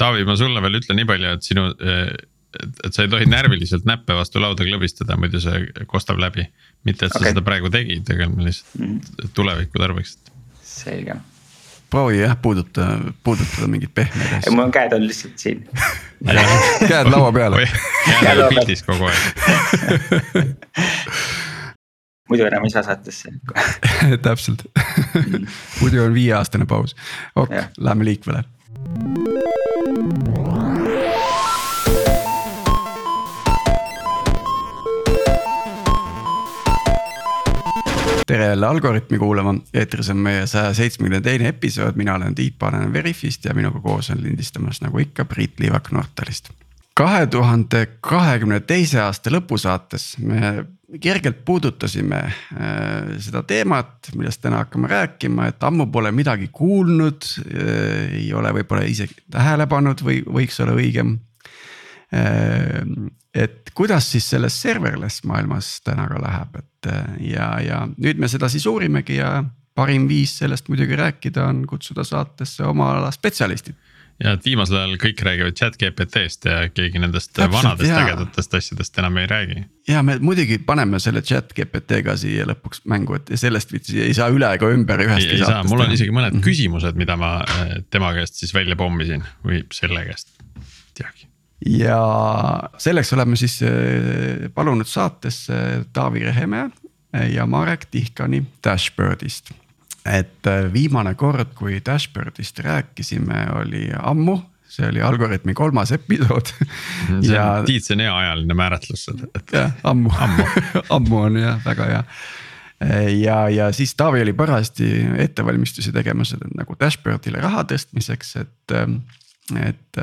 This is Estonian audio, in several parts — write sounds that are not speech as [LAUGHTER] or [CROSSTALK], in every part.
Taavi, ma sulle veel ütlen nii palju, et sinu, et, et sa ei tohi närviliselt näppe vastu lauda klõbistada, muidu see kostab läbi. mitte, et sa okay. seda praegu tegid, aga lihtsalt mm tuleviku tarbeks. selge. proovi jah, puuduta, puudutada mingeid pehmeid asju. mul käed on lihtsalt siin [LAUGHS] käed laua peal. käed on pildis kogu aeg [LAUGHS] muidu enam ei saa saatesse [LAUGHS] täpselt muidu on viieaastane paus, ok, läheme liikvele tere jälle Algorütmi kuulama, eetris on meie saja seitsmekümne teine episood, mina olen Tiit Paananen Veriffist ja minuga koos on lindistamas nagu ikka Priit Liivak Nortalist. kahe tuhande kahekümne teise aasta lõpusaates me kergelt puudutasime äh, seda teemat, millest täna hakkame rääkima, et ammu pole midagi kuulnud äh,. ei ole võib-olla isegi tähele pannud või võiks olla õigem. Et kuidas siis selles serverless maailmas täna ka läheb, et äh, ja, ja nüüd me seda siis uurimegi ja parim viis sellest muidugi rääkida on kutsuda saatesse oma ala spetsialistid ja et viimasel ajal kõik räägivad chat GPT-st ja keegi nendest Täpselt, vanadest ägedatest asjadest enam ei räägi. ja me muidugi paneme selle chat GPT ka siia lõpuks mängu, et sellest viitsi ei saa üle ega ümber ühestki. ei saa, mul on isegi mõned mm -hmm. küsimused, mida ma äh, tema käest siis välja pommisin või selle käest, ja selleks oleme siis äh, palunud saatesse Taavi Rehemäe ja Marek Tihkani Dashbirdist et äh, viimane kord, kui Dashbirdist rääkisime, oli ammu, see oli Algorütmi kolmas episood ja. [LAUGHS] Tiit, see on hea ajaline määratlus, et. jah, ammu, ammu [LAUGHS] ammu on jah, väga hea. ja, ja siis Taavi oli parajasti ettevalmistusi tegemas nagu Dashbirdile raha tõstmiseks, et, et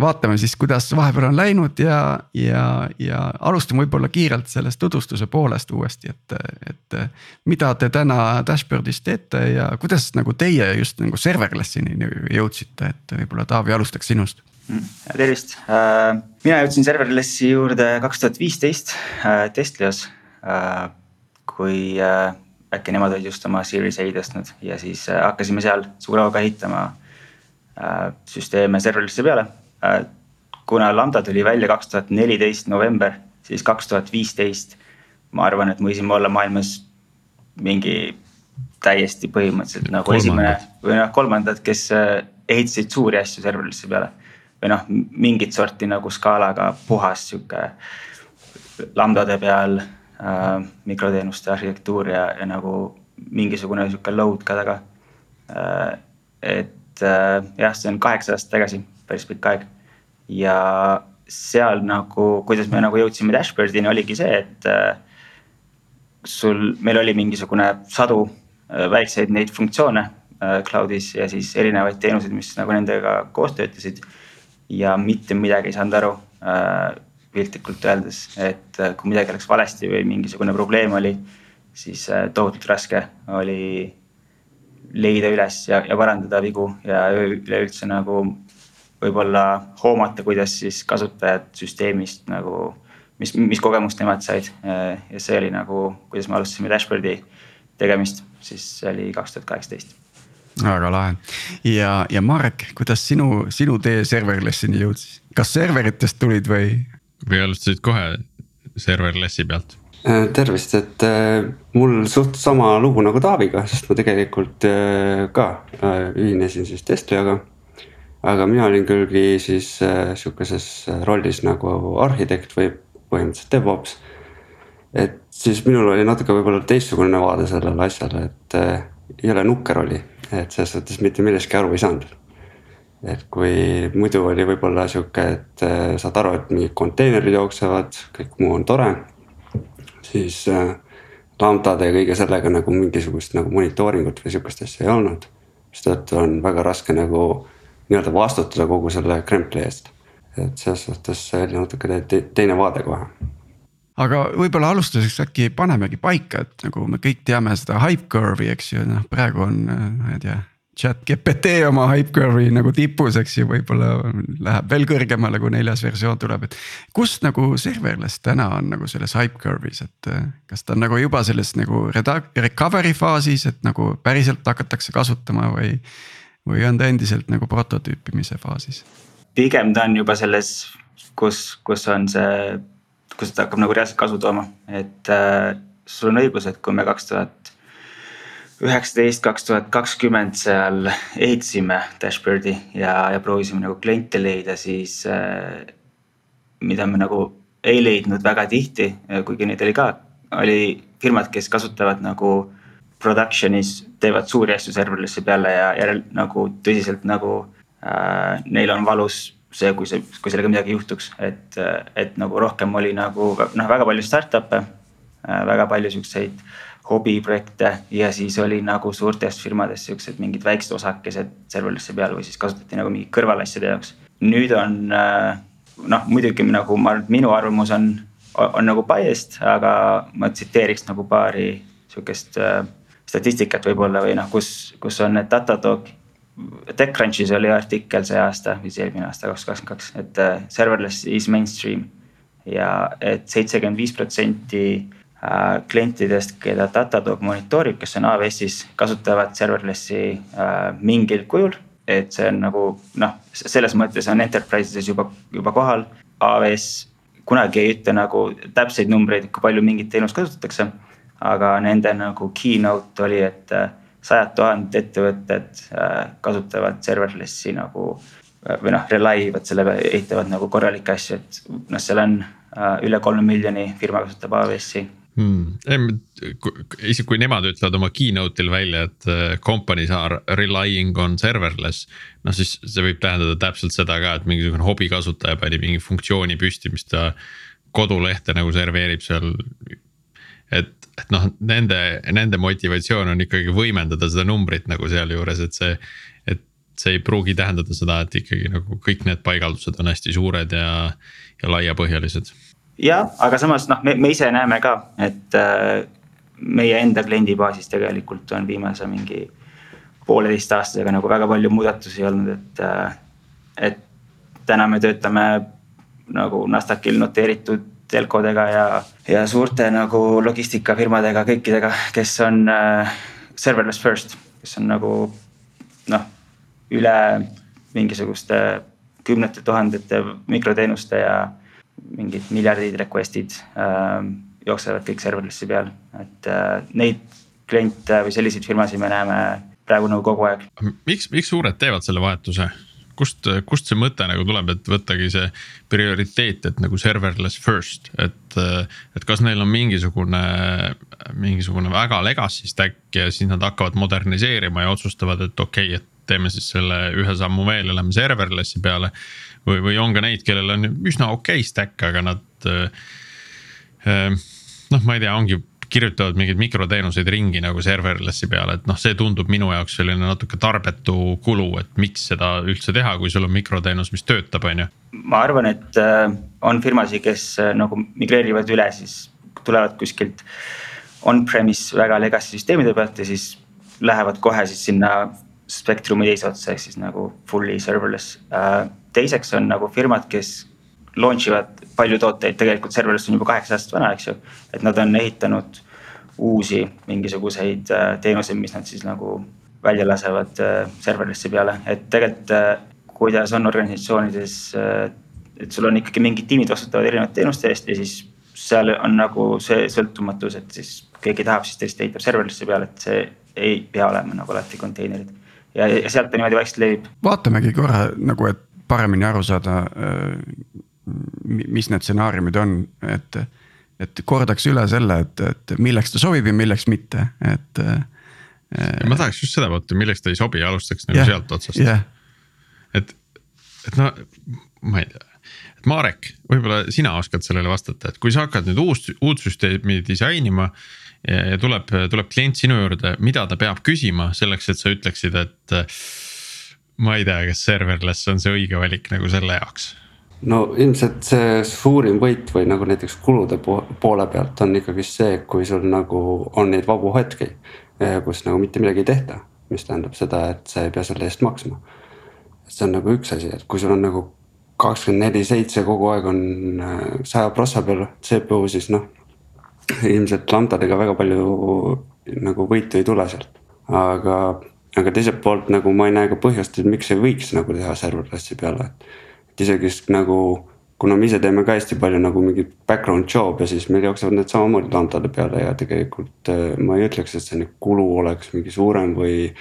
vaatame siis, kuidas vahepeal on läinud ja, ja, ja alustame võib-olla kiirelt sellest tutvustuse poolest uuesti, et, et. mida te täna Dashboardis teete ja kuidas nagu teie just nagu serverless'ini jõudsite, et võib-olla Taavi alustaks sinust mm, tervist, äh, mina jõudsin serverlessi juurde kaks tuhat viisteist äh, Testlios. Äh, kui äkki nemad olid just oma Series A tõstnud ja siis hakkasime seal suure hooga ehitama süsteeme serverlessi peale kuna Lambda tuli välja kaks tuhat neliteist november, siis kaks tuhat viisteist. ma arvan, et me võisime olla maailmas mingi täiesti põhimõtteliselt nagu kolmandad. esimene või noh, kolmandad, kes äh, ehitasid suuri asju serverisse peale. või noh, mingit sorti nagu skaalaga puhas sihuke lambdade peal äh, mikroteenuste arhitektuur ja, ja nagu mingisugune sihuke load ka taga äh,. et äh, jah, see on kaheksa aastat tagasi päris pikk aeg. ja seal nagu, kuidas me nagu jõudsime dashboard'ini oligi see, et äh, sul, meil oli mingisugune sadu äh, väikseid neid funktsioone äh, cloud'is ja siis erinevaid teenuseid, mis nagu nendega koos töötasid. ja mitte midagi ei saanud aru piltlikult öeldes, et kui midagi läks valesti või mingisugune probleem oli, siis tohutult raske oli leida üles ja, ja parandada vigu ja üleüldse nagu võib-olla hoomata, kuidas siis kasutajad süsteemist nagu, mis, mis kogemust nemad said. ja see oli nagu, kuidas me alustasime dashboard'i tegemist, siis see oli kaks tuhat kaheksateist väga lahe ja, ja Marek, kuidas sinu, sinu tee serverless'ini jõudis, kas serveritest tulid või? või alustasid kohe serverlessi pealt? Äh, tervist, et äh, mul suht sama lugu nagu Taaviga, sest ma tegelikult äh, ka ühinesin siis Testliaga aga mina olin külgi siis äh, sihukeses rollis nagu arhitekt või põhimõtteliselt DevOps. et siis minul oli natuke võib-olla teistsugune vaade sellele asjale, et äh, jõle nukker oli, et selles suhtes mitte millestki aru ei saanud. et kui muidu oli võib-olla sihuke, et äh, saad aru, et mingid konteinerid jooksevad, kõik muu on tore. siis äh, lambdade ja kõige sellega nagu mingisugust nagu monitooringut või sihukest asja ei olnud. mistõttu on väga raske nagu nii-öelda vastutada kogu selle krempli eest. et selles suhtes see oli natuke te teine vaade kohe aga võib-olla alustuseks äkki panemegi paika, et nagu me kõik teame seda hype curve'i, eks ju, noh praegu on, ma ei tea. chat GPT oma hype curve'i nagu tipus, eks ju, võib-olla läheb veel kõrgemale, kui neljas versioon tuleb, et. kus nagu serverless täna on nagu selles hype curve'is, et kas ta on nagu juba selles nagu recovery faasis, et nagu päriselt hakatakse kasutama või või on ta endiselt nagu prototüüpimise faasis? pigem ta on juba selles, kus, kus on see, kus ta hakkab nagu reaalselt kasu tooma, et äh, sul on õigus, et kui me kaks tuhat üheksateist, kaks tuhat kakskümmend seal ehitasime dashboard'i ja, ja proovisime nagu kliente leida, siis äh, mida me nagu ei leidnud väga tihti, kuigi neid oli ka, oli firmad, kes kasutavad nagu production'is, teevad suuri asju serverless'i peale ja järel nagu tõsiselt nagu äh, neil on valus see, kui see, kui sellega midagi juhtuks, et, et nagu rohkem oli nagu noh, väga palju startup'e äh,, väga palju siukseid hobiprojekte ja siis oli nagu suurtes firmades siuksed mingid väiksed osakesed serverless'i peal või siis kasutati nagu mingi kõrvalasjade jaoks. nüüd on äh, noh, muidugi nagu ma arvan, et minu arvamus on, on nagu biased, aga ma tsiteeriks nagu paari sihukest äh, statistikat võib-olla või noh, kus, kus on need Datadog. TechCrunchis oli artikkel see aasta või siis eelmine aasta, kaks tuhat kakskümmend kaks, et uh, serverless is mainstream. ja et seitsekümmend viis protsenti äh, klientidest, keda Datadog monitoorib, kes on AWS-is, kasutavad serverless'i uh, mingil kujul et see on nagu noh, selles mõttes on enterprise'ides juba, juba kohal. AWS kunagi ei ütle nagu täpseid numbreid, kui palju mingit teenust kasutatakse. Aga nende nagu keynote oli, et äh, sajad tuhanded ettevõtted äh, kasutavad serverless'i nagu äh, või noh, rely ivad selle peale, ehitavad nagu korralikke asju, et noh, seal on üle kolme miljoni firma kasutab AWS-i hmm.. isegi kui nemad ütlevad oma keynote'il välja, et companies are relying on serverless. noh, siis see võib tähendada täpselt seda ka, et mingisugune hobikasutaja pani mingi funktsiooni püsti, mis ta kodulehte nagu serveerib seal. et, et noh, nende, nende motivatsioon on ikkagi võimendada seda numbrit nagu sealjuures, et see. et see ei pruugi tähendada seda, et ikkagi nagu kõik need paigaldused on hästi suured ja, ja laiapõhjalised jah, aga samas noh, me, me ise näeme ka, et äh, meie enda kliendibaasis tegelikult on viimase mingi pooleteist aastasega nagu väga palju muudatusi olnud, et äh,. et täna me töötame nagu Nasdaqil noteeritud telkodega ja, ja suurte nagu logistikafirmadega, kõikidega, kes on äh, serverless first, kes on nagu noh, üle mingisuguste kümnete tuhandete mikroteenuste ja mingid miljardid request'id äh, jooksevad kõik serverless'i peal, et äh, neid kliente või selliseid firmasid me näeme praegu nagu kogu aeg. miks, miks suured teevad selle vahetuse? Kust, kust see mõte nagu tuleb, et võttagi see prioriteet, et nagu serverless first, et. et kas neil on mingisugune, mingisugune väga legacy stack ja siis nad hakkavad moderniseerima ja otsustavad, et okei okay,, et teeme siis selle ühe sammu veel ja lähme serverless'i peale või, või on ka neid, kellel on üsna okei okay stack, aga nad äh, äh,. noh, ma ei tea, ongi kirjutavad mingeid mikroteenuseid ringi nagu serverless'i peale, et noh, see tundub minu jaoks selline natuke tarbetu kulu, et miks seda üldse teha, kui sul on mikroteenus, mis töötab, on ju. ma arvan, et äh, on firmasid, kes äh, nagu migreerivad üle, siis tulevad kuskilt on-premise väga legacy süsteemide pealt ja siis lähevad kohe siis sinna spektrumi teise otsa, ehk siis nagu fully serverless äh, teiseks on nagu firmad, kes launch ivad palju tooteid, tegelikult serverless on juba kaheksa aastat vana, eks ju. et nad on ehitanud uusi mingisuguseid äh, teenuseid, mis nad siis nagu välja lasevad äh, serverless'i peale, et tegelikult äh, kuidas on organisatsioonides. et sul on ikkagi mingid tiimid vastutavad erinevate teenuste eest ja siis seal on nagu see sõltumatus, et siis keegi tahab, siis tõesti ehitab serverless'i peale, et see ei pea olema nagu alati konteinerid. ja, ja sealt ta niimoodi vaikselt levib. vaatamegi korra nagu, et paremini aru saada, mis need stsenaariumid on, et, et kordaks üle selle, et, et milleks ta sobib ja milleks mitte, et. ma tahaks just seda vaata, milleks ta ei sobi, alustaks nagu yeah, sealt otsast yeah.. et, et no ma ei tea, et Marek, võib-olla sina oskad sellele vastata, et kui sa hakkad nüüd uus, uut süsteemi disainima. ja, ja tuleb, tuleb klient sinu juurde, mida ta peab küsima selleks, et sa ütleksid, et ma ei tea, kas serverless on see õige valik nagu selle jaoks? No ilmselt see suurim võit või nagu näiteks kulude poole pealt on ikkagi see, kui sul nagu on neid vabu hetki, eh, kus nagu mitte midagi ei tehta, mis tähendab seda, et sa ei pea selle eest maksma. see on nagu üks asi, et kui sul on nagu kakskümmend neli seitse kogu aeg on eh, saja prossa peal CPU, siis noh. ilmselt lambdadega väga palju nagu võitu ei tule sealt, aga aga teiselt poolt nagu ma ei näe ka põhjust, et miks ei võiks nagu teha serverless'i peale, et. Et isegi nagu, kuna me ise teeme ka hästi palju nagu mingit background job'e, siis meil jooksevad need samamoodi lambdade peale ja tegelikult äh, ma ei ütleks, et see kulu oleks mingi suurem või,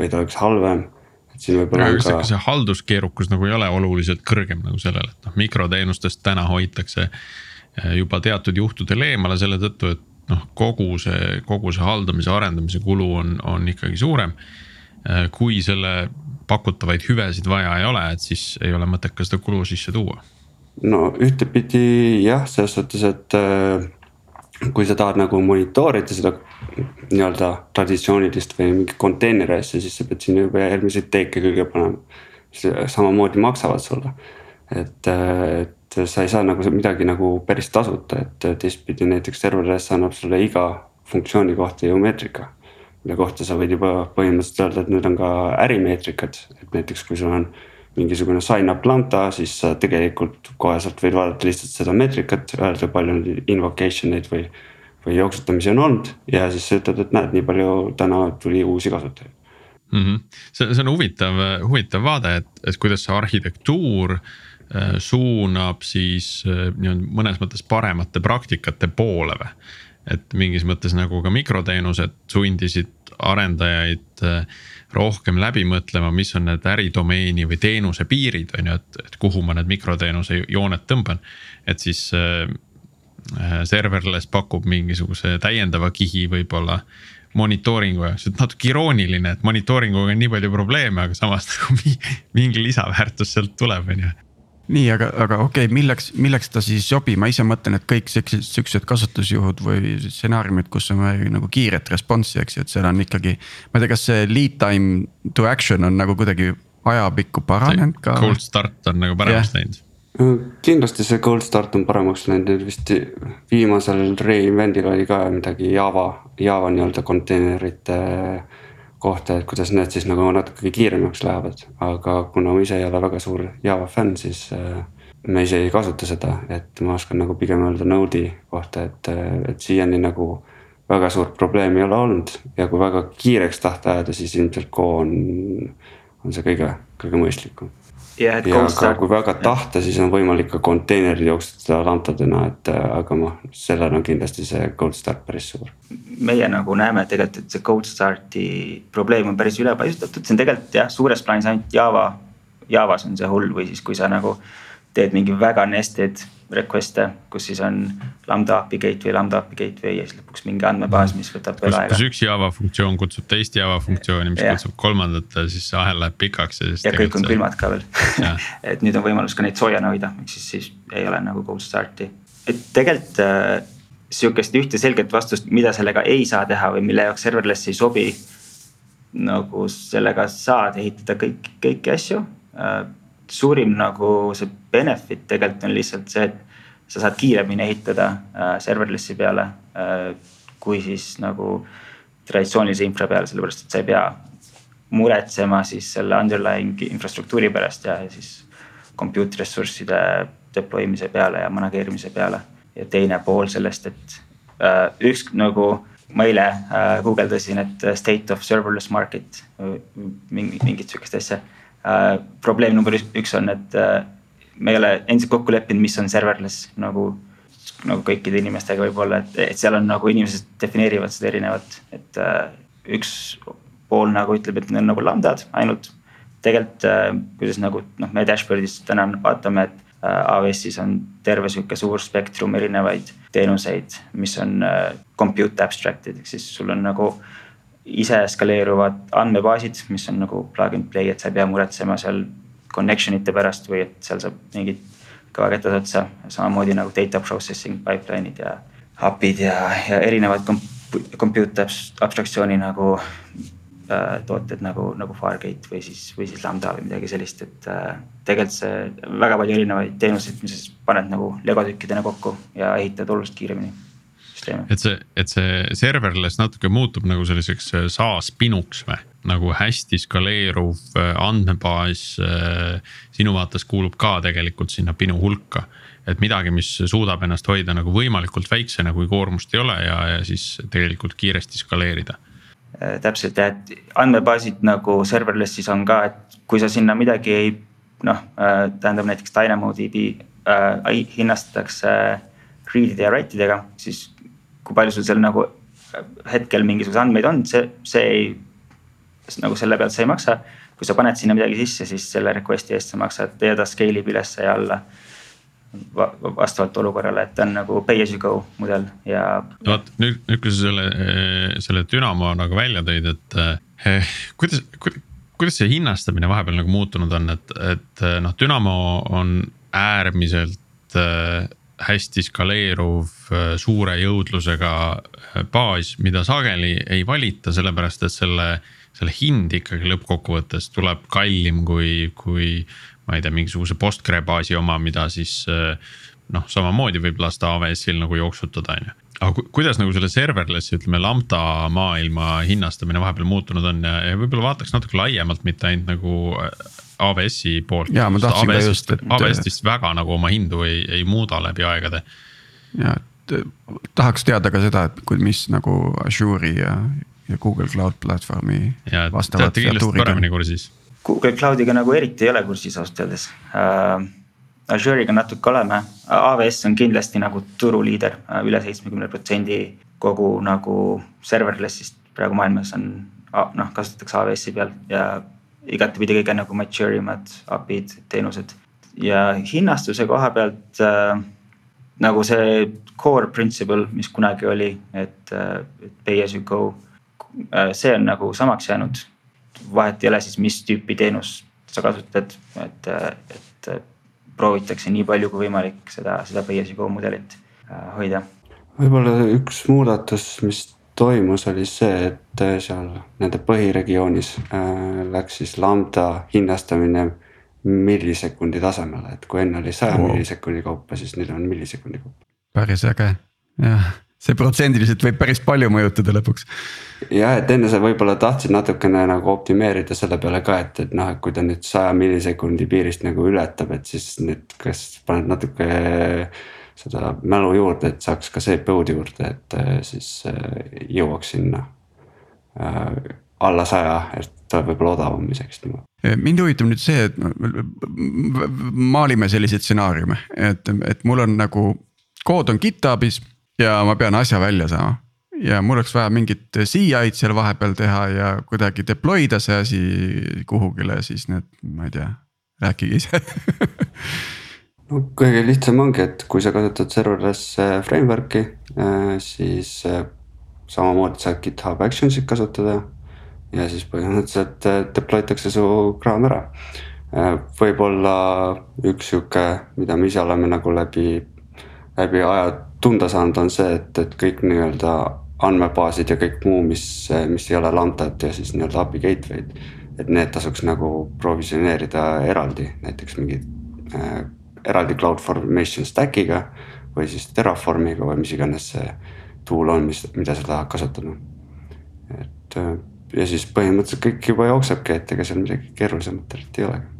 või ta oleks halvem et siin võib-olla on ka. see halduskeerukus nagu ei ole oluliselt kõrgem nagu sellele, et noh mikroteenustest täna hoitakse äh, juba teatud juhtudel eemale selle tõttu, et noh, kogu see, kogu see haldamise, arendamise kulu on, on ikkagi suurem Äh, kui selle pakutavaid hüvesid vaja ei ole, et siis ei ole mõtet ka seda kulu sisse tuua. no ühtepidi jah, selles suhtes, et äh, kui sa tahad nagu monitoorida seda nii-öelda traditsioonilist või mingi konteineri asja, siis sa pead sinna juba järgmiseid teeke külge panema. samamoodi maksavad sulle, et, äh, et sa ei saa nagu midagi nagu päris tasuta, et teistpidi näiteks serverless annab sulle iga funktsiooni kohta ju meetrika mille kohta sa võid juba põhimõtteliselt öelda, et need on ka ärimeetrikad, et näiteks kui sul on mingisugune sign up lambda, siis sa tegelikult koheselt võid vaadata lihtsalt seda meetrikat, öelda palju on invocation eid või. või jooksutamisi on olnud ja siis sa ütled, et näed, nii palju täna tuli uusi kasutajaid mm. -hmm. see, see on huvitav, huvitav vaade, et, et kuidas see arhitektuur äh, suunab siis äh, nii-öelda mõnes mõttes paremate praktikate poole või et mingis mõttes nagu ka mikroteenused sundisid arendajaid äh, rohkem läbi mõtlema, mis on need äridomeeni või teenuse piirid, on ju, et, et kuhu ma need mikroteenuse jooned tõmban. et siis äh, äh, serverless pakub mingisuguse täiendava kihi võib-olla monitooringu jaoks, et natuke irooniline, et monitooringuga on nii palju probleeme, aga samas nagu [LAUGHS] mingi lisaväärtus sealt tuleb, on ju nii, aga, aga okei okay,, milleks, milleks ta siis sobib, ma ise mõtlen, et kõik siuksed, siuksed kasutusjuhud või stsenaariumid, kus on vaja nagu kiiret response'i, eks ju, et seal on ikkagi. ma ei tea, kas see lead time to action on nagu kuidagi ajapikku paranenud ka? Cold start on nagu paremaks yeah. läinud kindlasti see cold start on paremaks läinud, nüüd vist viimasel reinvent'il oli ka midagi Java, Java nii-öelda konteinerite äh, kohta, et kuidas need siis nagu natuke kiiremaks lähevad, aga kuna ma ise ei ole väga suur Java fänn, siis äh, ma ise ei kasuta seda, et ma oskan nagu pigem öelda Node'i kohta, et, äh, et siiani nagu väga suurt probleemi ei ole olnud. Ja kui väga kiireks tahta ajada, siis ilmselt Go on, on see kõige, kõige mõistlikum ja, ja ka kui väga tahta, siis on võimalik ka konteinerid jooksutada lantadena, et äh, aga noh, sellel on kindlasti see cold start päris suur. meie nagu näeme tegelikult, et see cold start'i probleem on päris ülepaisutatud, see on tegelikult jah, suures plaanis ainult Java, Javas on see hull või siis, kui sa nagu teed mingi väga nested request'e, kus siis on lambda API gateway, lambda API gateway ja siis lõpuks mingi andmebaas, mis võtab veel aega. kus üks Java funktsioon kutsub teist Java funktsiooni, mis ja. kutsub kolmandat ja siis see ahel läheb pikaks ja siis. ja kõik on külmad ka veel [LAUGHS] et nüüd on võimalus ka neid soojana hoida, ehk siis, siis ei ole nagu cold start'i. et tegelikult äh, sihukest ühte selget vastust, mida sellega ei saa teha või mille jaoks serverless ei sobi. nagu sellega saad ehitada kõik, kõiki asju äh, suurim nagu see benefit tegelikult on lihtsalt see, et sa saad kiiremini ehitada äh, serverless'i peale äh, kui siis nagu traditsioonilise infra peale, sellepärast et sa ei pea muretsema siis selle underlying infrastruktuuri pärast ja siis compute ressursside deploy mise peale ja manageerimise peale. ja teine pool sellest, et äh, üks nagu ma eile äh, guugeldasin, et state of serverless market mingi, mingit sihukest asja äh,. Probleem number üks on, et äh, me ei ole endiselt kokku leppinud, mis on serverless nagu, nagu kõikide inimestega võib-olla, et, et seal on nagu inimesed defineerivad seda erinevalt, et äh, üks pool nagu ütleb, et need on nagu lambdad ainult. tegelikult äh, kuidas nagu noh, me dashboard'is täna vaatame, et äh, AWS-is on terve sihuke suur spektrum erinevaid teenuseid, mis on äh, compute abstract'id, ehk siis sul on nagu ise skaleeruvad andmebaasid, mis on nagu plug and play, et sa ei pea muretsema seal connection ite pärast või et seal saab mingid kõvakettad otsa. samamoodi nagu data processing pipeline'id ja API-d ja, ja erinevad compute abstraktsiooni nagu äh, tooted nagu, nagu Fargate või siis, või siis Lambda või midagi sellist, et äh, tegelikult see väga palju erinevaid teenuseid, mis paned nagu legotükkidena kokku ja ehitad oluliselt kiiremini süsteemi. et see, et see serverless natuke muutub nagu selliseks äh, SaaS pinuks või? nagu hästi skaleeruv äh, andmebaas äh, sinu vaates kuulub ka tegelikult sinna pinu hulka. et midagi, mis suudab ennast hoida nagu võimalikult väiksena, kui koormust ei ole ja, ja siis tegelikult kiiresti skaleerida. täpselt ja et andmebaasid nagu serverless'is on ka, et kui sa sinna midagi ei noh, tähendab näiteks DynamoDB äh, hinnastatakse read'ide ja write idega, siis kui palju sul seal nagu hetkel mingisuguseid andmeid on, see, see ei, nagu selle pealt sa ei maksa. kui sa paned sinna midagi sisse, siis selle request'i eest sa maksad ja ta scale ib ülesse ja alla vastavalt olukorrale, et ta on nagu pay as you go mudel ja. vot nüüd, nüüd kui sa selle, selle Dünamo nagu välja tõid, et eh, kuidas, kuidas see hinnastamine vahepeal nagu muutunud on, et, et noh, Dünamo on äärmiselt eh, hästi skaleeruv eh, suure jõudlusega eh, baas, mida sageli ei valita, sellepärast et selle, selle hind ikkagi lõppkokkuvõttes tuleb kallim kui, kui ma ei tea, mingisuguse Postgre baasi oma, mida siis noh, samamoodi võib lasta AWS-il nagu jooksutada, on ju. aga kuidas nagu selle serverless, ütleme lambda maailma hinnastamine vahepeal muutunud on ja, ja võib-olla vaataks natuke laiemalt, mitte ainult nagu AWS-i poolt. ja ma tahtsin ka just, et. AWS vist väga nagu oma hindu ei, ei muuda läbi aegade. ja, et tahaks teada ka seda, et kui, mis nagu Azure'i ja, ja Google Cloud platvormi. ja, te olete kindlasti paremini kursis Google Cloudiga nagu eriti ei ole kursis ausalt öeldes uh,. Azure'iga natuke oleme, AWS on kindlasti nagu turuliider uh,, üle seitsmekümne protsendi kogu nagu serverless'ist praegu maailmas on noh, kasutatakse AWS-i peal ja igatepidi kõige nagu mature imad API-d, teenused. ja hinnastuse koha pealt äh, nagu see core principle, mis kunagi oli, et äh, pay as you go äh,. see on nagu samaks jäänud vahet ei ole siis, mis tüüpi teenust sa kasutad, et, et proovitakse nii palju kui võimalik seda, seda pay as you go mudelit äh, hoida. võib-olla üks muudatus, mis toimus, oli see, et seal nende põhiregioonis äh, läks siis lambda hinnastamine millisekundi tasemele, et kui enne oli saja oh. millisekundi kaupa, siis nüüd on millisekundi kaupa. päris äge, jah see protsendiliselt võib päris palju mõjutada lõpuks. jah, et enne sa võib-olla tahtsid natukene nagu optimeerida selle peale ka, et, et noh, et kui ta nüüd saja millisekundi piirist nagu ületab, et siis nüüd kas paned natuke seda mälu juurde, et saaks ka CPU-d juurde, et äh, siis äh, jõuaks sinna äh, alla saja, et ta võib-olla odavam isegi niimoodi mind huvitab nüüd see, et maalime selliseid stsenaariume, et, et mul on nagu kood on GitHubis ja ma pean asja välja saama. ja mul oleks vaja mingit CI-d seal vahepeal teha ja kuidagi deploy da see asi kuhugile, siis need, ma ei tea, rääkige ise [LAUGHS] no kõige lihtsam ongi, et kui sa kasutad serverless framework'i, äh, siis äh, samamoodi saad GitHub Actions'it kasutada. ja siis põhimõtteliselt äh, deploy takse su kraam ära. võib-olla üks sihuke, mida me ise oleme nagu läbi, läbi aja tunda saanud, on see, et, et kõik nii-öelda andmebaasid ja kõik muu, mis, mis ei ole lambdad ja siis nii-öelda API gateway'd. et need tasuks nagu provisioneerida eraldi, näiteks mingi äh, eraldi cloud formation stack'iga või siis Terraformiga või mis iganes see tool on, mis, mida sa tahad kasutada. et ja siis põhimõtteliselt kõik juba jooksebki, et ega seal midagi keerulisemat ei olegi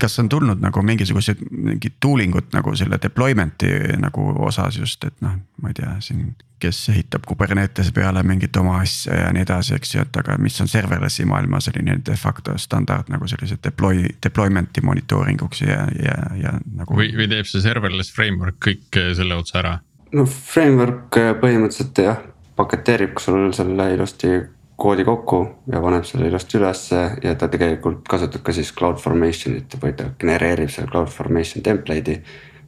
kas on tulnud nagu mingisugused mingid tooling ud nagu selle deployment'i nagu osas just, et noh, ma ei tea siin. kes ehitab Kubernetese peale mingit oma asja ja nii edasi, eks ju, et aga mis on serverless'i maailma selline de facto standard nagu sellise deploy, deployment'i monitooring uks ja, ja, ja nagu. või, või teeb see serverless framework kõik selle otsa ära? no framework põhimõtteliselt jah, paketeerib sul selle ilusti koodi kokku ja paneb selle ilusti ülesse ja ta tegelikult kasutab ka siis CloudFormation'it või ta genereerib selle CloudFormation template'i.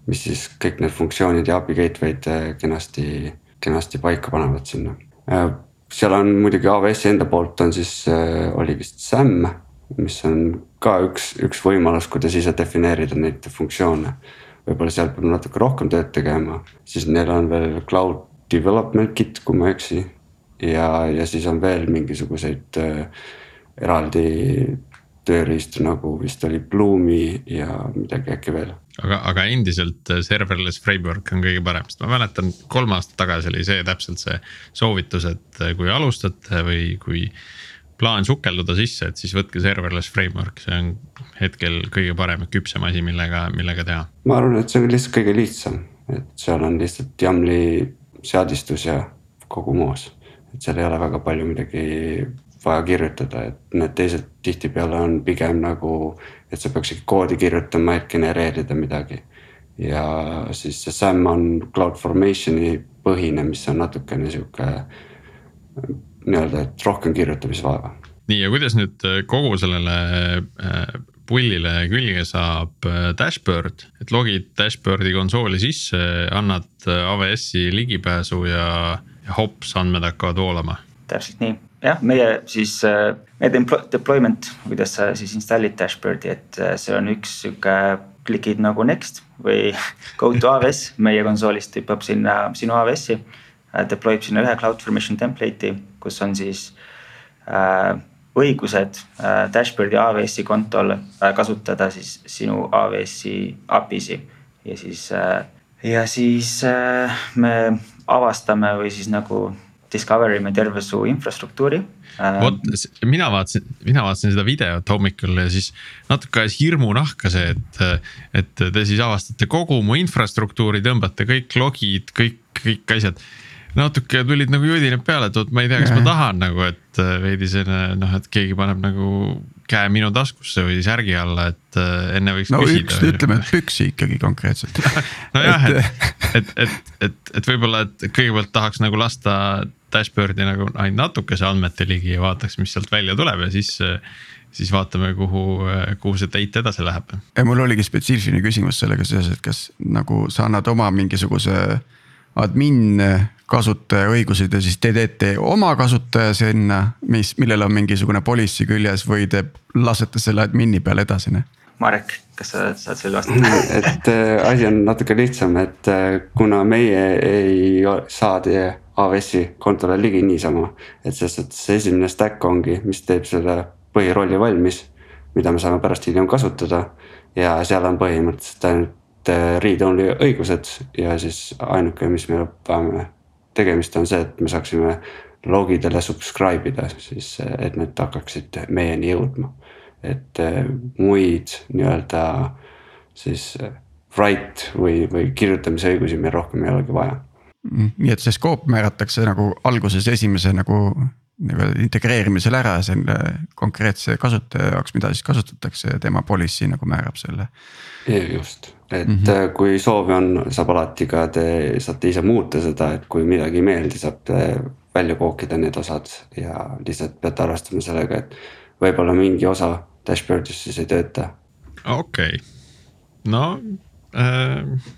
mis siis kõik need funktsioonid ja API gateway'd äh, kenasti, kenasti paika panevad sinna. Äh, seal on muidugi AWS-i enda poolt on siis, äh, oli vist SAM, mis on ka üks, üks võimalus, kuidas ise defineerida neid funktsioone. võib-olla seal peab natuke rohkem tööd tegema, siis neil on veel cloud development kit, kui ma ei eksi ja, ja siis on veel mingisuguseid äh, eraldi tööriistu nagu vist oli Bloomi ja midagi äkki veel. aga, aga endiselt äh, serverless framework on kõige parem, sest ma mäletan kolm aastat tagasi oli see täpselt see soovitus, et äh, kui alustate või kui plaan sukelduda sisse, et siis võtke serverless framework, see on hetkel kõige parem ja küpsem asi, millega, millega teha. ma arvan, et see on lihtsalt kõige lihtsam, et seal on lihtsalt YAML-i seadistus ja kogu moos et seal ei ole väga palju midagi vaja kirjutada, et need teised tihtipeale on pigem nagu, et sa peaks ikka koodi kirjutama, et genereerida midagi. ja siis see SAM on CloudFormationi põhine, mis on natukene sihuke nii-öelda, et rohkem kirjutamisvaeva. nii ja kuidas nüüd kogu sellele äh, pullile külge saab äh, dashboard, et logid dashboard'i konsooli sisse, annad äh, AWS-i ligipääsu ja, ja hops, andmed hakkavad voolama. täpselt nii, jah, meie siis, äh, meie deployment, kuidas sa siis install'id dashboard'i, et see on üks sihuke klikid nagu next või [LAUGHS] go to AWS, meie konsoolist hüppab sinna sinu AWS-i. Deploy ib sinna ühe CloudFormation template'i, kus on siis äh, õigused äh, dashboard'i AWS-i kontol äh, kasutada siis sinu AWS-i API-si ja siis äh,, ja siis äh, me avastame või siis nagu discover ime terve su infrastruktuuri vot mina vaatasin, mina vaatasin seda videot hommikul ja siis natuke ajas hirmu nahka see, et, et te siis avastate kogu mu infrastruktuuri, tõmbate kõik logid, kõik, kõik asjad natuke tulid nagu judinad peale, et oot, ma ei tea, kas ja. ma tahan nagu, et veidi selline noh, et keegi paneb nagu käe minu taskusse või särgi alla, et äh, enne võiks no, küsida. üks, ütleme, et püksi ikkagi konkreetselt [LAUGHS] nojah, et, et, et, et, et võib-olla, et kõigepealt tahaks nagu lasta dashboard'i nagu ainult natukese andmete ligi ja vaataks, mis sealt välja tuleb ja siis siis vaatame, kuhu, kuhu see date edasi läheb. mul oligi spetsiifiline küsimus sellega seoses, et kas nagu sa annad oma mingisuguse admin kasutaja õigused ja siis te teete oma kasutaja sinna, mis, millel on mingisugune policy küljes või te lasete selle admin'i peale edasi? Marek, kas sa saad selle vastata? [LAUGHS] et äh, asi on natuke lihtsam, et äh, kuna meie ei saa teie AWS-i kontole ligi niisama. et selles suhtes esimene stack ongi, mis teeb selle põhirolli valmis, mida me saame pärast hiljem kasutada. ja seal on põhimõtteliselt ainult äh, read-only õigused ja siis ainuke, mis me peame tegemist on see, et me saaksime logidele subscribe ida, siis et need hakkaksid meieni jõudma. et eh, muid nii-öelda siis write või, või kirjutamise õigusi meil rohkem ei olegi vaja. Mm, nii et see skoop määratakse nagu alguses esimese nagu nagu integreerimisel ära selle konkreetse kasutaja jaoks, mida siis kasutatakse ja tema policy nagu määrab selle. just, et mm -hmm. kui soovi on, saab alati ka te saate ise muuta seda, et kui midagi ei meeldi, saate välja kookida need osad ja lihtsalt peate arvestama sellega, et võib-olla mingi osa dashboard'ist siis ei tööta. okei okay., no äh,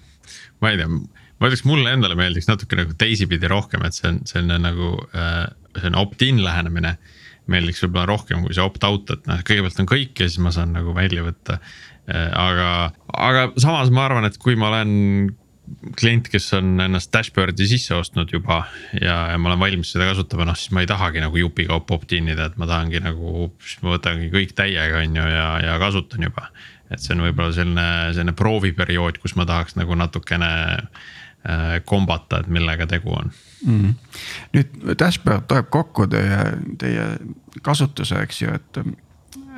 ma ei tea, ma ütleks, mulle endale meeldiks natuke nagu teisipidi rohkem, et see on selline nagu äh, selline opt-in lähenemine meeldiks võib-olla rohkem kui see opt-out, et noh, kõigepealt on kõik ja siis ma saan nagu välja võtta. Äh, aga, aga samas ma arvan, et kui ma olen klient, kes on ennast dashboard'i sisse ostnud juba ja, ja ma olen valmis seda kasutama, noh siis ma ei tahagi nagu jupikaupa opt-in ida, et ma tahangi nagu, siis ma võtangi kõik täiega, on ju, ja, ja kasutan juba. et see on võib-olla selline, selline prooviperiood, kus ma tahaks nagu natukene äh, kombata, et millega tegu on mm. -hmm. nüüd dashboard tuleb kokku teie, teie kasutuse, eks ju, et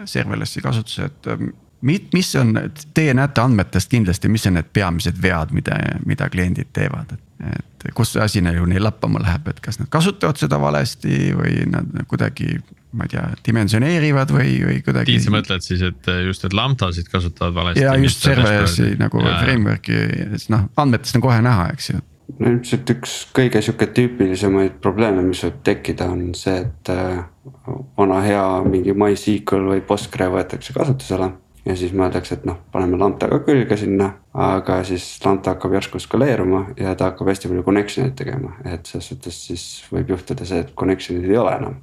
serverlessi kasutuse, et mis on, teie näete andmetest kindlasti, mis on need peamised vead, mida, mida kliendid teevad, et. et kus see asi nagu neil lappama läheb, et kas nad kasutavad seda valesti või nad kuidagi, ma ei tea, dimensioneerivad või, või kuidagi. Tiit, sa mõtled siis, et just, et lambdasid kasutavad valesti. ja just serverlessi nagu ja. framework'i, noh andmetest on kohe näha, eks ju no ilmselt üks kõige sihuke tüüpilisemaid probleeme, mis võib tekkida, on see, et äh, vana hea mingi MySQL või Postgre võetakse kasutusele. Ja siis mõeldakse, et noh, paneme lambda ka külge sinna, aga siis lambda hakkab järsku skaleeruma ja ta hakkab hästi palju connection eid tegema, et selles suhtes siis võib juhtuda see, et connection'id ei ole enam.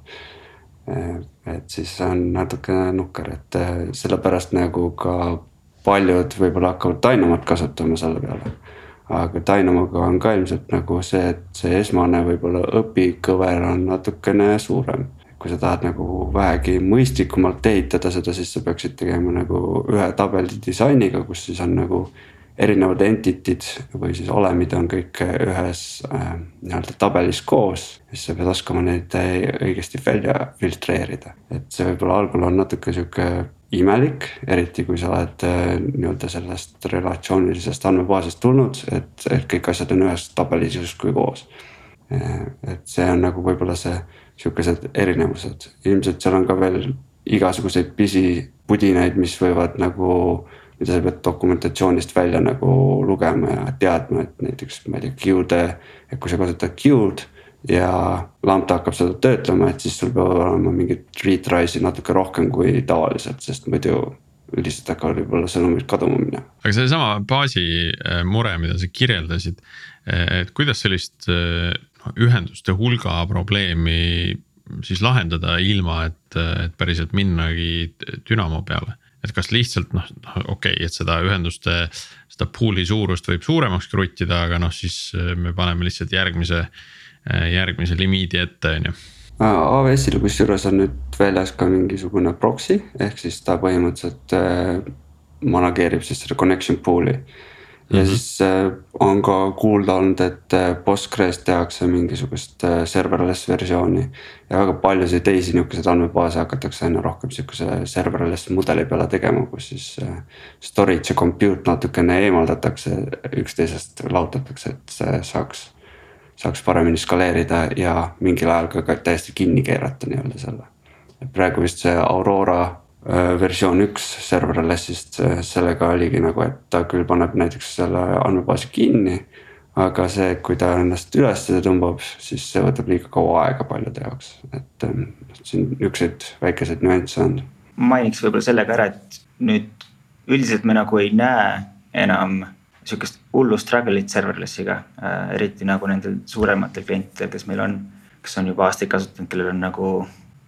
Et siis on natukene nukker, et äh, sellepärast nagu ka paljud võib-olla hakkavad Dynamat kasutama selle peale aga Dynamoga on ka ilmselt nagu see, et see esmane võib-olla õpikõver on natukene suurem. Kui sa tahad nagu vähegi mõistlikumalt ehitada seda, siis sa peaksid tegema nagu ühe tabeli disainiga, kus siis on nagu erinevad entity'd või siis olemid on kõik ühes äh, nii-öelda tabelis koos. siis sa pead oskama neid õigesti välja filtreerida, et see võib-olla algul on natuke sihuke imelik, eriti kui sa oled äh, nii-öelda sellest relatsioonilisest andmebaasist tulnud, et, et kõik asjad on ühes tabelis justkui koos. Äh, et see on nagu võib-olla see sihukesed erinevused, ilmselt seal on ka veel igasuguseid pisipudinaid, mis võivad nagu mida sa pead dokumentatsioonist välja nagu lugema ja teadma, et näiteks ma ei tea, queue'de, et kui sa kasutad queue'd ja lambda hakkab seda töötlema, et siis sul peavad olema mingid retry'sid natuke rohkem kui tavaliselt, sest muidu lihtsalt hakkavad võib-olla sõnumid kaduma minema. aga seesama baasi äh, mure, mida sa kirjeldasid, äh, et kuidas sellist äh, ühenduste hulga probleemi siis lahendada ilma, et, et päriselt minnagi dünamo peale et kas lihtsalt noh, okei okay,, et seda ühenduste, seda pool'i suurust võib suuremaks kruttida, aga noh, siis äh, me paneme lihtsalt järgmise, äh, järgmise limiidi ette, on ju. AWS-il kusjuures on nüüd väljas ka mingisugune proxy ehk siis ta põhimõtteliselt äh, manageerib siis seda connection pool'i ja mm -hmm. siis äh, on ka kuulda olnud, et äh, Postgres tehakse mingisugust äh, serverless versiooni. ja väga paljusid teisi nihukeseid andmebaase hakatakse aina rohkem sihukese serverless mudeli peale tegema, kus siis storage ja compute natukene eemaldatakse üksteisest, lahutatakse, et see saaks. saaks paremini skaleerida ja mingil ajal ka, täiesti kinni keerata nii-öelda selle. praegu vist see Aurora versioon üks serverless'ist, sellega oligi nagu, et ta küll paneb näiteks selle andmebaasi kinni. aga see, kui ta ennast üles tõmbab, siis see võtab liiga kaua aega paljude jaoks, et ähm, siin niukseid väikeseid nüansse on. mainiks võib-olla selle ka ära, et nüüd üldiselt me nagu ei näe enam sihukest hullu struggle'it serverless'iga äh,, eriti nagu nendel suurematel klientidel, kes meil on, kes on juba aastaid kasutanud, kellel on nagu,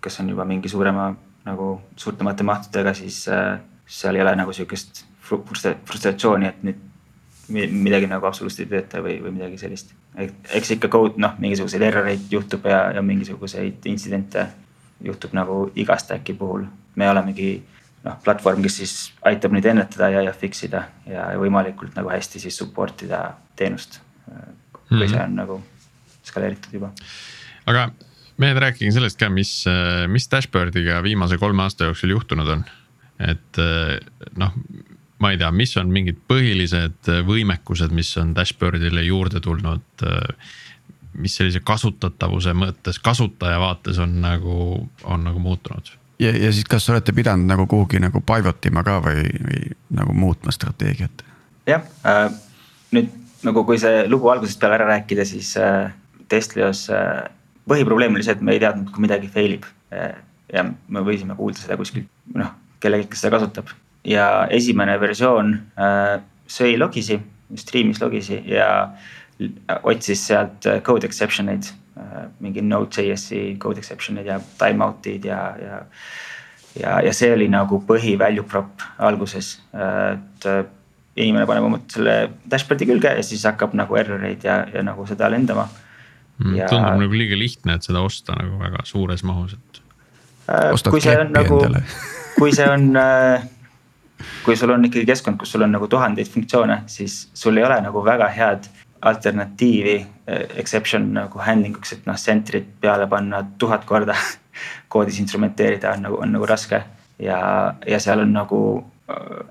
kes on juba mingi suurema nagu suurtemate mahtudega, siis äh, seal ei ole nagu sihukest frustratsiooni, et nüüd midagi nagu absoluutselt ei tööta või, või midagi sellist. eks ikka code noh, mingisuguseid erroreid juhtub ja, ja mingisuguseid intsidente juhtub nagu iga stack'i puhul. me olemegi noh, platvorm, kes siis aitab neid ennetada ja, ja fix ida ja võimalikult nagu hästi siis support ida teenust. kui mm -hmm. see on nagu skaleeritud juba. aga mehed, rääkige sellest ka, mis, mis dashboard'iga viimase kolme aasta jooksul juhtunud on. et noh, ma ei tea, mis on mingid põhilised võimekused, mis on dashboard'ile juurde tulnud. mis sellise kasutatavuse mõttes, kasutaja vaates on nagu, on nagu muutunud ja, ja siis, kas olete pidanud nagu kuhugi nagu pivot ima ka või, või nagu muutma strateegiat? jah äh,, nüüd nagu kui see lugu algusest peale ära rääkida, siis äh, Testlios äh, põhiprobleem oli see, et me ei teadnud, kui midagi fail ib. ja me võisime kuulda seda kuskilt, noh, kellelgi, kes seda kasutab. ja esimene versioon äh, sõi logisi, stream'is logisi ja otsis sealt äh, code exception eid äh,. mingi Node.js-i code exception eid ja timeout'id ja, ja. ja, ja see oli nagu põhi value prop alguses, et äh, inimene paneb oma selle dashboard'i külge ja siis hakkab nagu error eid ja, ja nagu seda lendama ja... tundub nagu liiga lihtne, et seda osta nagu väga suures mahus, et. Äh, kui see on nagu, [LAUGHS] kui see on, äh, kui sul on ikkagi keskkond, kus sul on nagu tuhandeid funktsioone, siis sul ei ole nagu väga head alternatiivi äh, exception nagu handling uks, et noh, center'it peale panna tuhat korda [LAUGHS] koodis instrumenteerida on nagu, on nagu raske. ja, ja seal on nagu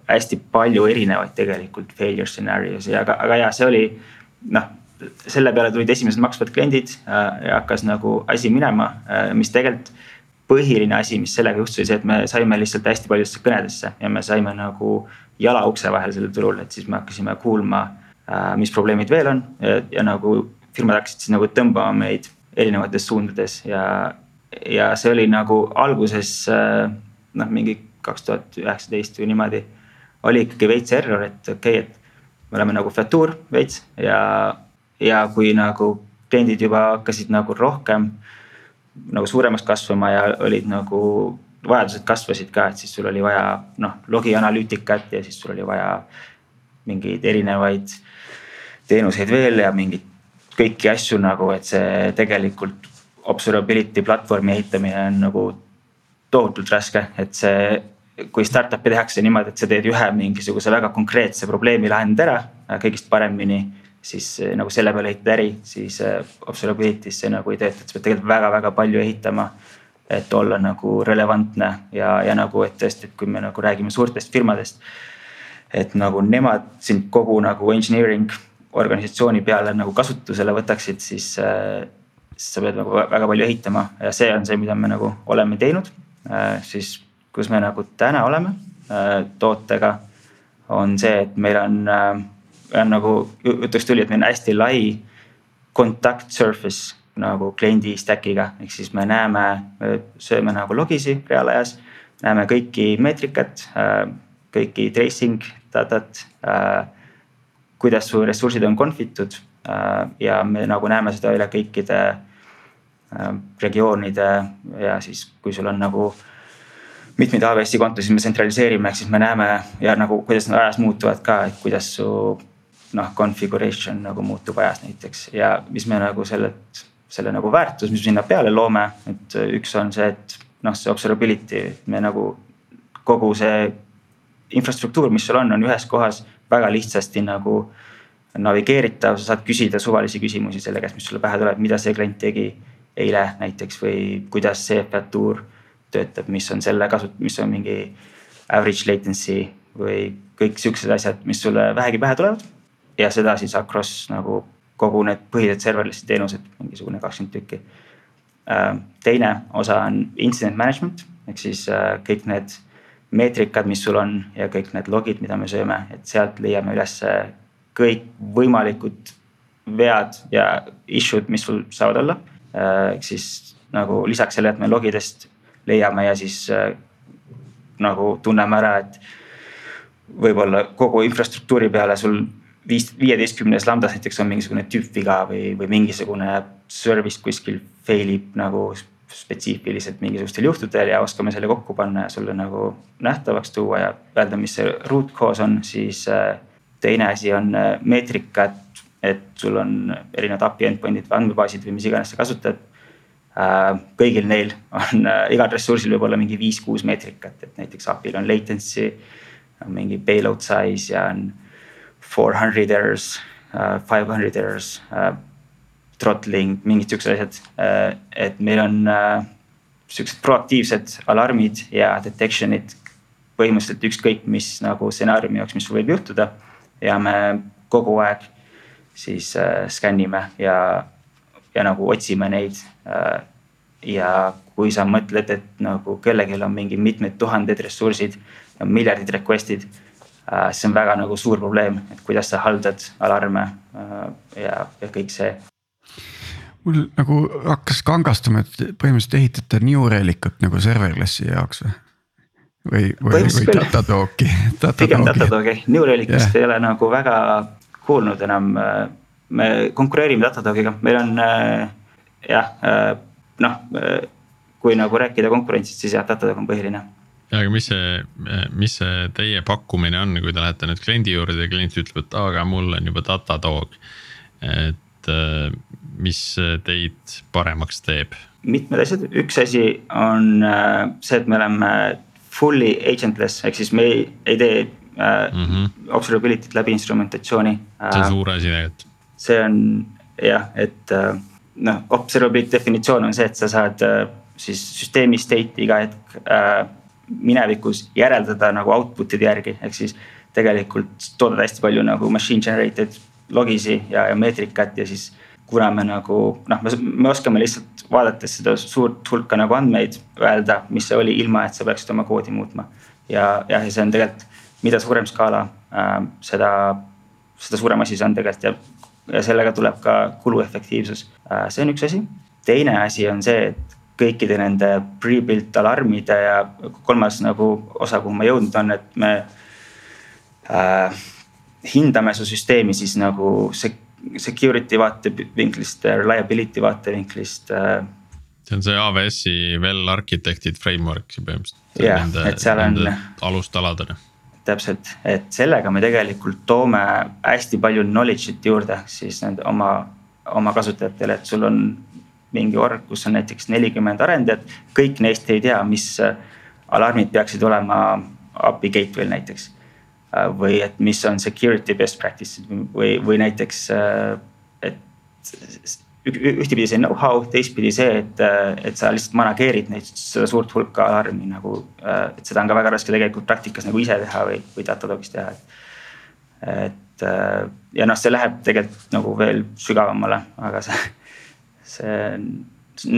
hästi palju erinevaid tegelikult failure scenario'si, aga, aga ja see oli noh selle peale tulid esimesed maksvad kliendid äh, ja hakkas nagu asi minema, äh, mis tegelikult põhiline asi, mis sellega juhtus, oli see, et me saime lihtsalt hästi paljudesse kõnedesse ja me saime nagu jala ukse vahel sellel turul, et siis me hakkasime kuulma, äh, mis probleemid veel on ja, ja nagu firmad hakkasid siis nagu tõmbama meid erinevates suundades ja, ja see oli nagu alguses noh, mingi kaks tuhat üheksateist või niimoodi. oli ikkagi veits error, et okei okay,, et me oleme nagu featuur veits ja ja kui nagu kliendid juba hakkasid nagu rohkem nagu suuremaks kasvama ja olid nagu vajadused kasvasid ka, et siis sul oli vaja noh, logianalüütikat ja siis sul oli vaja mingeid erinevaid teenuseid veel ja mingeid kõiki asju nagu, et see tegelikult observability platvormi ehitamine on nagu tohutult raske, et see. kui startup'i tehakse niimoodi, et sa teed ühe mingisuguse väga konkreetse probleemi lahendad ära kõigist paremini siis eh, nagu selle peale ehitada äri, siis eh, observability's see nagu ei tööta, et sa pead tegelikult väga-väga palju ehitama. et olla nagu relevantne ja, ja nagu, et tõesti, et kui me nagu räägime suurtest firmadest. et nagu nemad sind kogu nagu engineering organisatsiooni peale nagu kasutusele võtaksid, siis äh, siis sa pead nagu väga palju ehitama ja see on see, mida me nagu oleme teinud. siis, kus me nagu täna oleme tootega, on see, et meil on, on nagu jutuks tuli, et meil on hästi lai contact surface nagu kliendi stack'iga, ehk siis me näeme, me sööme nagu logisi reaalajas. näeme kõiki meetrikat, kõiki tracing datat, kuidas su ressursid on confitud ja me nagu näeme seda üle kõikide regioonide ja siis, kui sul on nagu mitmeid AWS-i kontosid me tsentraliseerime, ehk siis me näeme ja nagu kuidas nad ajas muutuvad ka, et kuidas su noh, configuration nagu muutub ajas näiteks ja mis me nagu selle selle nagu väärtus, mis sinna peale loome, et üks on see, et noh, see observability, me nagu kogu see infrastruktuur, mis sul on, on ühes kohas väga lihtsasti nagu navigeeritav, sa saad küsida suvalisi küsimusi selle käest, mis sulle pähe tuleb, mida see klient tegi eile näiteks või kuidas see featuur töötab, mis on selle kasut-, mis on mingi average latency või kõik siuksed asjad, mis sulle vähegi pähe tulevad. Ja seda siis across nagu kogu need põhilised serverless'i teenused, mingisugune kakskümmend tükki. Äh, teine osa on incident management ehk siis äh, kõik need meetrikad, mis sul on ja kõik need logid, mida me sööme, et sealt leiame üles kõik võimalikud vead ja issue'd, mis sul saavad olla. Äh, ehk siis nagu lisaks sellele, et me logidest leiame ja siis nagu tunneme ära, et võib-olla kogu infrastruktuuri peale sul viis, viieteistkümnes lambdas näiteks on mingisugune tüüpviga või, või mingisugune service kuskil fail ib nagu spetsiifiliselt mingisugustel juhtudel ja oskame selle kokku panna ja sulle nagu nähtavaks tuua ja öelda, mis see root cause on, siis äh, teine asi on äh, meetrikad, et sul on erinevad API endpoint'id või andmebaasid või mis iganes sa kasutad. Äh, kõigil neil on, igal ressursil võib olla mingi viis-kuus meetrikat, et näiteks API-l on latency, on mingi payload size ja on four hundred errors uh,, five hundred errors uh,, throttling, mingid siuksed asjad uh,. et meil on uh, siuksed proaktiivsed alarmid ja detection'id põhimõtteliselt ükskõik mis nagu stsenaariumi jaoks, mis sul võib juhtuda. ja me kogu aeg siis äh, skännime ja, ja nagu otsime neid äh,. ja kui sa mõtled, et nagu kellelgi on mingi mitmed tuhanded ressursid, miljardid request'id see on väga nagu suur probleem, et kuidas sa haldad alarme äh, ja, ja kõik see. mul nagu hakkas kangastuma, et põhimõtteliselt ehitate New Relicut nagu serverless'i jaoks või? või, või, või [LAUGHS] Datadogi. pigem Datadogi, New Relicust yeah. ei ole nagu väga kuulnud enam. me konkureerime Datadogiga, meil on jah, noh, kui nagu rääkida konkurentsist, siis jah, Datadog on põhiline aga mis see, mis see teie pakkumine on, kui te lähete nüüd kliendi juurde ja klient ütleb, et aga mul on juba Datadog. et äh, mis teid paremaks teeb? mitmed asjad, üks asi on äh, see, et me oleme fully agentless ehk siis me ei, ei tee mm -hmm. observability't läbi instrumentatsiooni. see on suur asi tegelikult. see on jah, et noh, observability definitsioon on see, et sa saad siis süsteemi state'i iga hetk äh, minevikus järeldada nagu output'ide järgi, ehk siis tegelikult toodad hästi palju nagu machine generated logisi ja, ja meetrikat ja siis kuna me nagu noh, me, me oskame lihtsalt vaadates seda suurt hulka nagu andmeid öelda, mis see oli, ilma et sa peaksid oma koodi muutma. ja jah, ja see on tegelikult, mida suurem skaala äh,, seda, seda suurem asi see on tegelikult ja, ja sellega tuleb ka kuluefektiivsus äh,. see on üks asi. teine asi on see, et kõikide nende pre-built alarmide ja kolmas nagu osa, kuhu ma jõudnud on, et me äh, hindame su süsteemi siis nagu security vaatevinklist, reliability vaatevinklist äh,. see on see AWS-i well architected framework põhimõtteliselt. jah, et seal on. alustaladena täpselt, et sellega me tegelikult toome hästi palju knowledge'it juurde siis nende oma, oma kasutajatele, et sul on mingi org, kus on näiteks nelikümmend arendajat, kõik neist ei tea, mis äh, alarmid peaksid olema API gateway'l näiteks. Äh, või et mis on security best practice'id või, või näiteks, äh, et ühtepidi see know-how, teistpidi see, et, et sa lihtsalt manageerid neid, seda suurt hulka alarmi nagu. et seda on ka väga raske tegelikult praktikas nagu ise teha või, või Datadogis teha, et. et ja noh, see läheb tegelikult nagu veel sügavamale, aga see see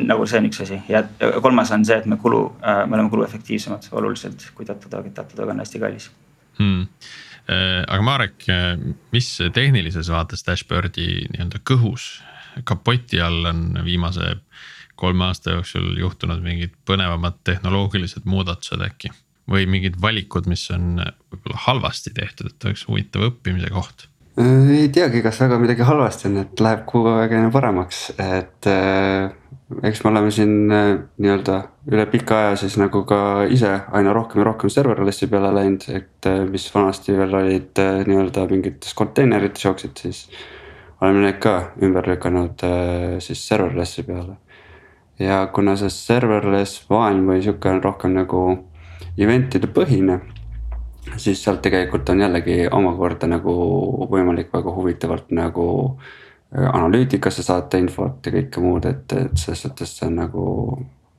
nagu see on üks asi ja kolmas on see, et me kulu, äh, me oleme kuluefektiivsemad oluliselt, kui Datadog, et Datadog on hästi kallis hmm.. Äh, aga Marek, mis tehnilises vaates dashboard'i nii-öelda kõhus kapoti all on viimase kolme aasta jooksul juhtunud mingid põnevamad tehnoloogilised muudatused äkki? või mingid valikud, mis on võib-olla halvasti tehtud, et oleks huvitav õppimise koht? Ei teagi, kas väga midagi halvasti on, et läheb kogu aeg aina paremaks, et äh, eks me oleme siin äh, nii-öelda üle pika aja siis nagu ka ise aina rohkem ja rohkem serverless'i peale läinud, et äh, mis vanasti veel olid äh, nii-öelda mingites konteinerites jooksid, siis. oleme need ka ümber lükanud siis serverless'i peale. ja kuna see serverless maailm või sihuke on rohkem nagu event'ide põhine siis sealt tegelikult on jällegi omakorda nagu võimalik väga huvitavalt nagu Äh, analüütikasse saata infot ja kõike muud, et, et selles suhtes see on nagu,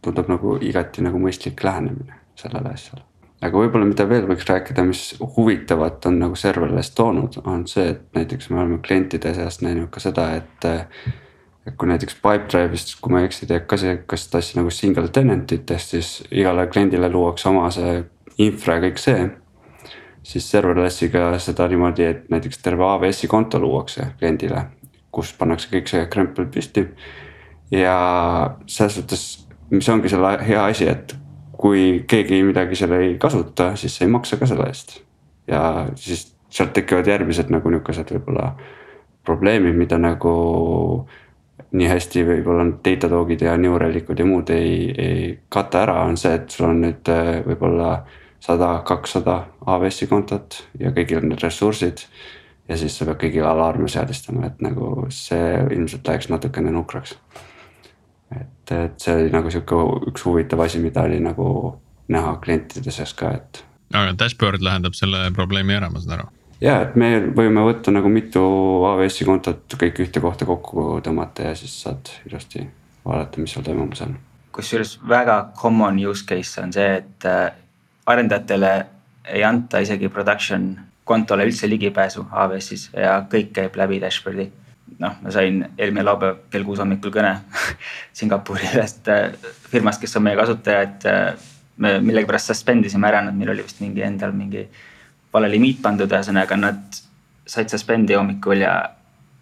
tundub nagu igati nagu mõistlik lähenemine sellele asjale. aga võib-olla, mida veel võiks rääkida, mis huvitavat on nagu serverless toonud, on see, et näiteks me oleme klientide seast näinud ka seda, et. et kui näiteks Pipedrive'ist, kui ma ei eksi, teeb ka see, kas ta asja nagu single tenant'it ehk siis igale kliendile luuakse oma see infra ja kõik see siis serverlessiga seda niimoodi, et näiteks terve AWS-i konto luuakse kliendile kus pannakse kõik see krempel püsti. ja selles suhtes, mis ongi selle hea asi, et kui keegi midagi seal ei kasuta, siis ei maksa ka selle eest. ja siis sealt tekivad järgmised nagu nihukesed võib-olla probleemid, mida nagu nii hästi võib-olla Datadogid ja Neuralicud ja muud ei, ei kata ära, on see, et sul on nüüd äh, võib-olla sada, kakssada AWS-i kontot ja kõigil on need ressursid ja siis sa pead kõigile alarme seadistama, et nagu see ilmselt läheks natukene nukraks. et, et see oli nagu sihuke üks huvitav asi, mida oli nagu näha klientide seas ka, et. aga dashboard lahendab selle probleemi ära, ma saan aru ja, et me võime võtta nagu mitu AWS-i kontot kõik ühte kohta kokku tõmmata ja siis saad ilusti vaadata, mis seal toimumas on. kusjuures väga common use case on see, et arendajatele ei anta isegi production kontole üldse ligipääsu AWS-is ja kõik käib läbi dashboard'i. noh, ma sain eelmine laupäev kell kuus hommikul kõne [LAUGHS] Singapuri ühest äh, firmast, kes on meie kasutaja, et äh, me millegipärast suspend isime ära, nad, meil oli vist mingi endal mingi vale limiit pandud, ühesõnaga nad said suspend'i hommikul ja,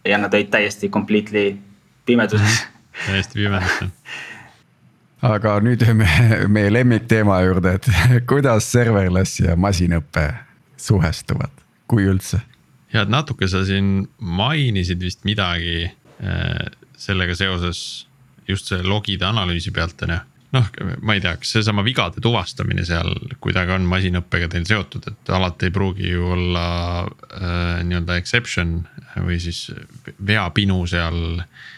ja nad olid täiesti completely pimeduses [LAUGHS] täiesti pimeduses [LAUGHS] aga nüüd meie, [LAUGHS] meie lemmikteema juurde, et [LAUGHS] kuidas serverless ja masinõpe suhestuvad, kui üldse? ja, et natuke sa siin mainisid vist midagi äh, sellega seoses just see logide analüüsi pealt on ju noh, ma ei tea, kas seesama vigade tuvastamine seal kuidagi on masinõppega teil seotud, et alati ei pruugi ju olla äh, nii-öelda exception või siis veapinu seal äh,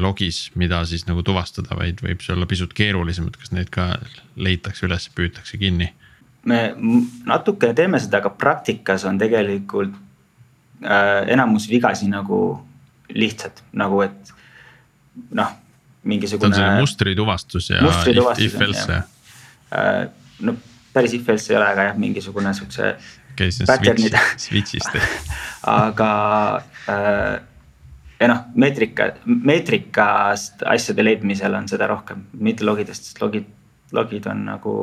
logis, mida siis nagu tuvastada, vaid võib see olla pisut keerulisem, et kas neid ka leitakse üles, püütakse kinni me natukene teeme seda, aga praktikas on tegelikult äh, enamus vigasi nagu lihtsad, nagu et noh, mingisugune. see on see mustri tuvastus ja mustri tuvastus if, if else. Äh, no päris if else ei ole, aga jah, mingisugune siukse. käis switch, switch'ist [LAUGHS] aga äh, ja noh, meetrika, meetrikast asjade leidmisel on seda rohkem, mitte logidest, sest logid, logid on nagu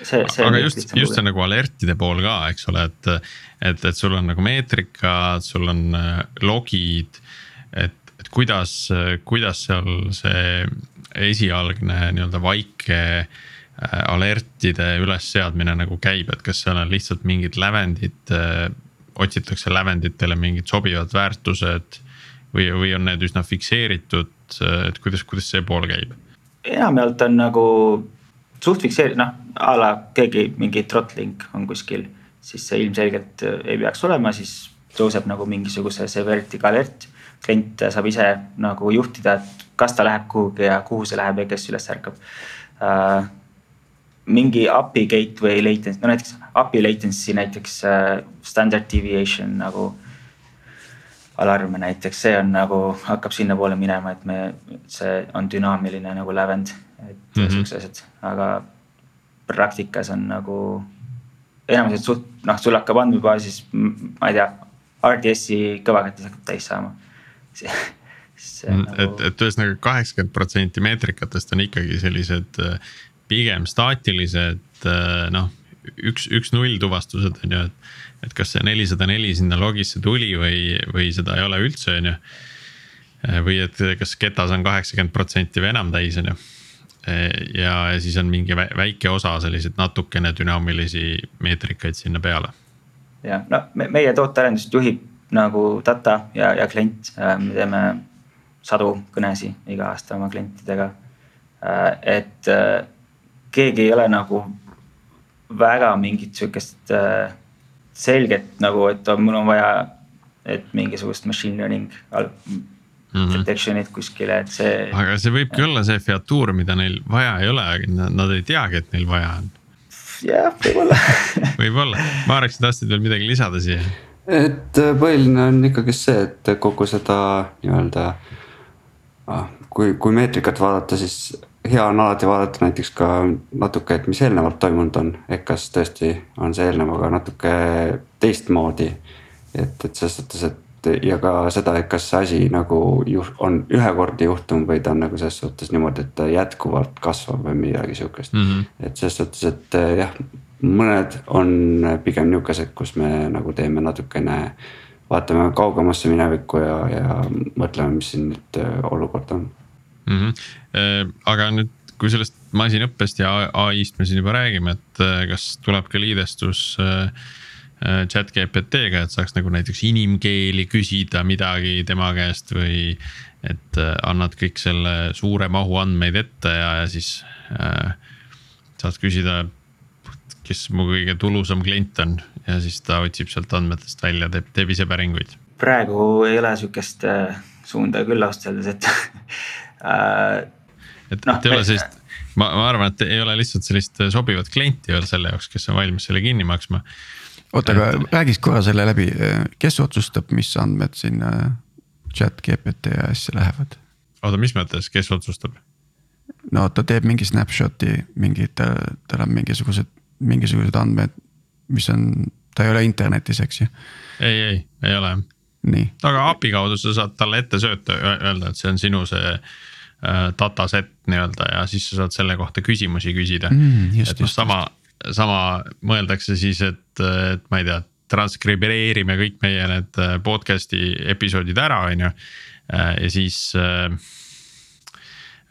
see, see. aga just, just see nagu alertide pool ka, eks ole, et, et, et sul on nagu meetrikad, sul on äh, logid. et, et kuidas, kuidas seal see esialgne nii-öelda vaike äh, alertide ülesseadmine nagu käib, et kas seal on lihtsalt mingid lävendid, äh, otsitakse lävenditele mingid sobivad väärtused või, või on need üsna fikseeritud, et kuidas, kuidas see pool käib? enamjaolt on nagu suht fikseeritud, noh a la keegi mingi throttling on kuskil, siis see ilmselgelt äh, ei peaks olema, siis tõuseb nagu mingisuguse severity'ga alert. klient saab ise nagu juhtida, et kas ta läheb kuhugi ja kuhu see läheb ja kes üles ärkab uh,. mingi API gateway latency, no näiteks API latency näiteks uh, standard deviation nagu alarm näiteks, see on nagu hakkab sinnapoole minema, et me, see on dünaamiline nagu lävend et mm -hmm. siuksed asjad, aga praktikas on nagu enamused suht, noh, sul hakkab andmebaasis, ma ei tea, RDS-i kõvaketis hakkab täis saama. Nagu... et, et ühesõnaga kaheksakümmend protsenti meetrikatest on ikkagi sellised äh, pigem staatilised äh, noh, üks, üks-null tuvastused on ju, et. et kas see nelisada neli sinna logisse tuli või, või seda ei ole üldse, on ju. Või et kas ketas on kaheksakümmend protsenti või enam täis, on ju. ja, siis on mingi väike osa selliseid natukene dünaamilisi meetrikaid sinna peale. jah, no meie tootearendust juhib nagu data ja, ja klient, me teeme sadu kõnesid iga aasta oma klientidega. Et keegi ei ole nagu väga mingit sihukest äh, selget nagu, et mul on vaja, et mingisugust machine learning mm -hmm. detection'it kuskile, et see. aga see võibki olla see featuur, mida neil vaja ei ole, nad ei teagi, et neil vaja on. jah, võib-olla [LAUGHS] võib-olla, Marek, sa tahtsid veel midagi lisada siia? et põhiline on ikkagi see, et kogu seda nii-öelda äh, Ah, kui, kui meetrikat vaadata, siis hea on alati vaadata näiteks ka natuke, et mis eelnevalt toimunud on, ehk kas tõesti on see eelnevaga natuke teistmoodi. et, et selles suhtes, et ja ka seda, et kas see asi nagu juht, on ühekordne juhtum või ta on nagu selles suhtes niimoodi, et ta jätkuvalt kasvab või midagi sihukest mm. -hmm. et selles suhtes, et jah, mõned on pigem nihukesed, kus me nagu teeme natukene vaatame kaugemasse minevikku ja, ja mõtleme, mis siin nüüd äh, olukord on mm. -hmm. aga nüüd, kui sellest masinõppest ja ai-st me siin juba räägime, et äh, kas tuleb ka liidestus chat GPT-ga, et saaks nagu näiteks inimkeeli küsida midagi tema käest või. et annad kõik selle suure mahu andmeid ette ja, ja siis äh, saad küsida kes mu kõige tulusam klient on ja siis ta otsib sealt andmetest välja, teeb, teeb ise päringuid. praegu ei ole sihukest äh, suunda küll ausalt öeldes, et [LAUGHS] äh,. et no, ei me... ole sellist, ma, ma arvan, et ei ole lihtsalt sellist sobivat klienti veel selle jaoks, kes on valmis selle kinni maksma. oota, aga et... räägiks korra selle läbi, kes otsustab, mis andmed sinna chat GPT asja lähevad? oota, mis mõttes, kes otsustab? no ta teeb mingi snapshot'i, mingi, tal on mingisugused mingisugused andmed, mis on, ta ei ole internetis, eks ju. ei, ei, ei ole. aga API kaudu sa saad talle ette sööta, öelda, et see on sinu see äh, data set nii-öelda ja siis sa saad selle kohta küsimusi küsida mm,. et noh, sama, sama mõeldakse siis, et, et ma ei tea, transkribeerime kõik meie need äh, podcast'i episoodid ära, on ju. Äh, ja siis äh,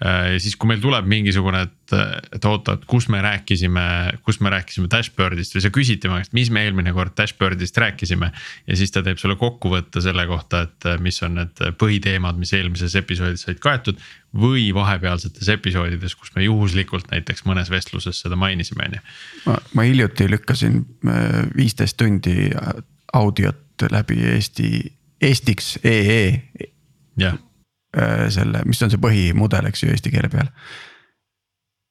Äh, ja siis, kui meil tuleb mingisugune, et, et oota, et kus me rääkisime, kus me rääkisime dashboard'ist või sa küsid tema käest, mis me eelmine kord dashboard'ist rääkisime. ja siis ta teeb sulle kokkuvõtte selle kohta, et mis on need põhiteemad, mis eelmises episoodis said kaetud. Või vahepealsetes episoodides, kus me juhuslikult näiteks mõnes vestluses seda mainisime, on ju. ma hiljuti lükkasin äh, viisteist tundi audiot läbi Eesti, Eestiks EE. jah Äh, selle, mis on see põhimudel, eks ju, eesti keele peal.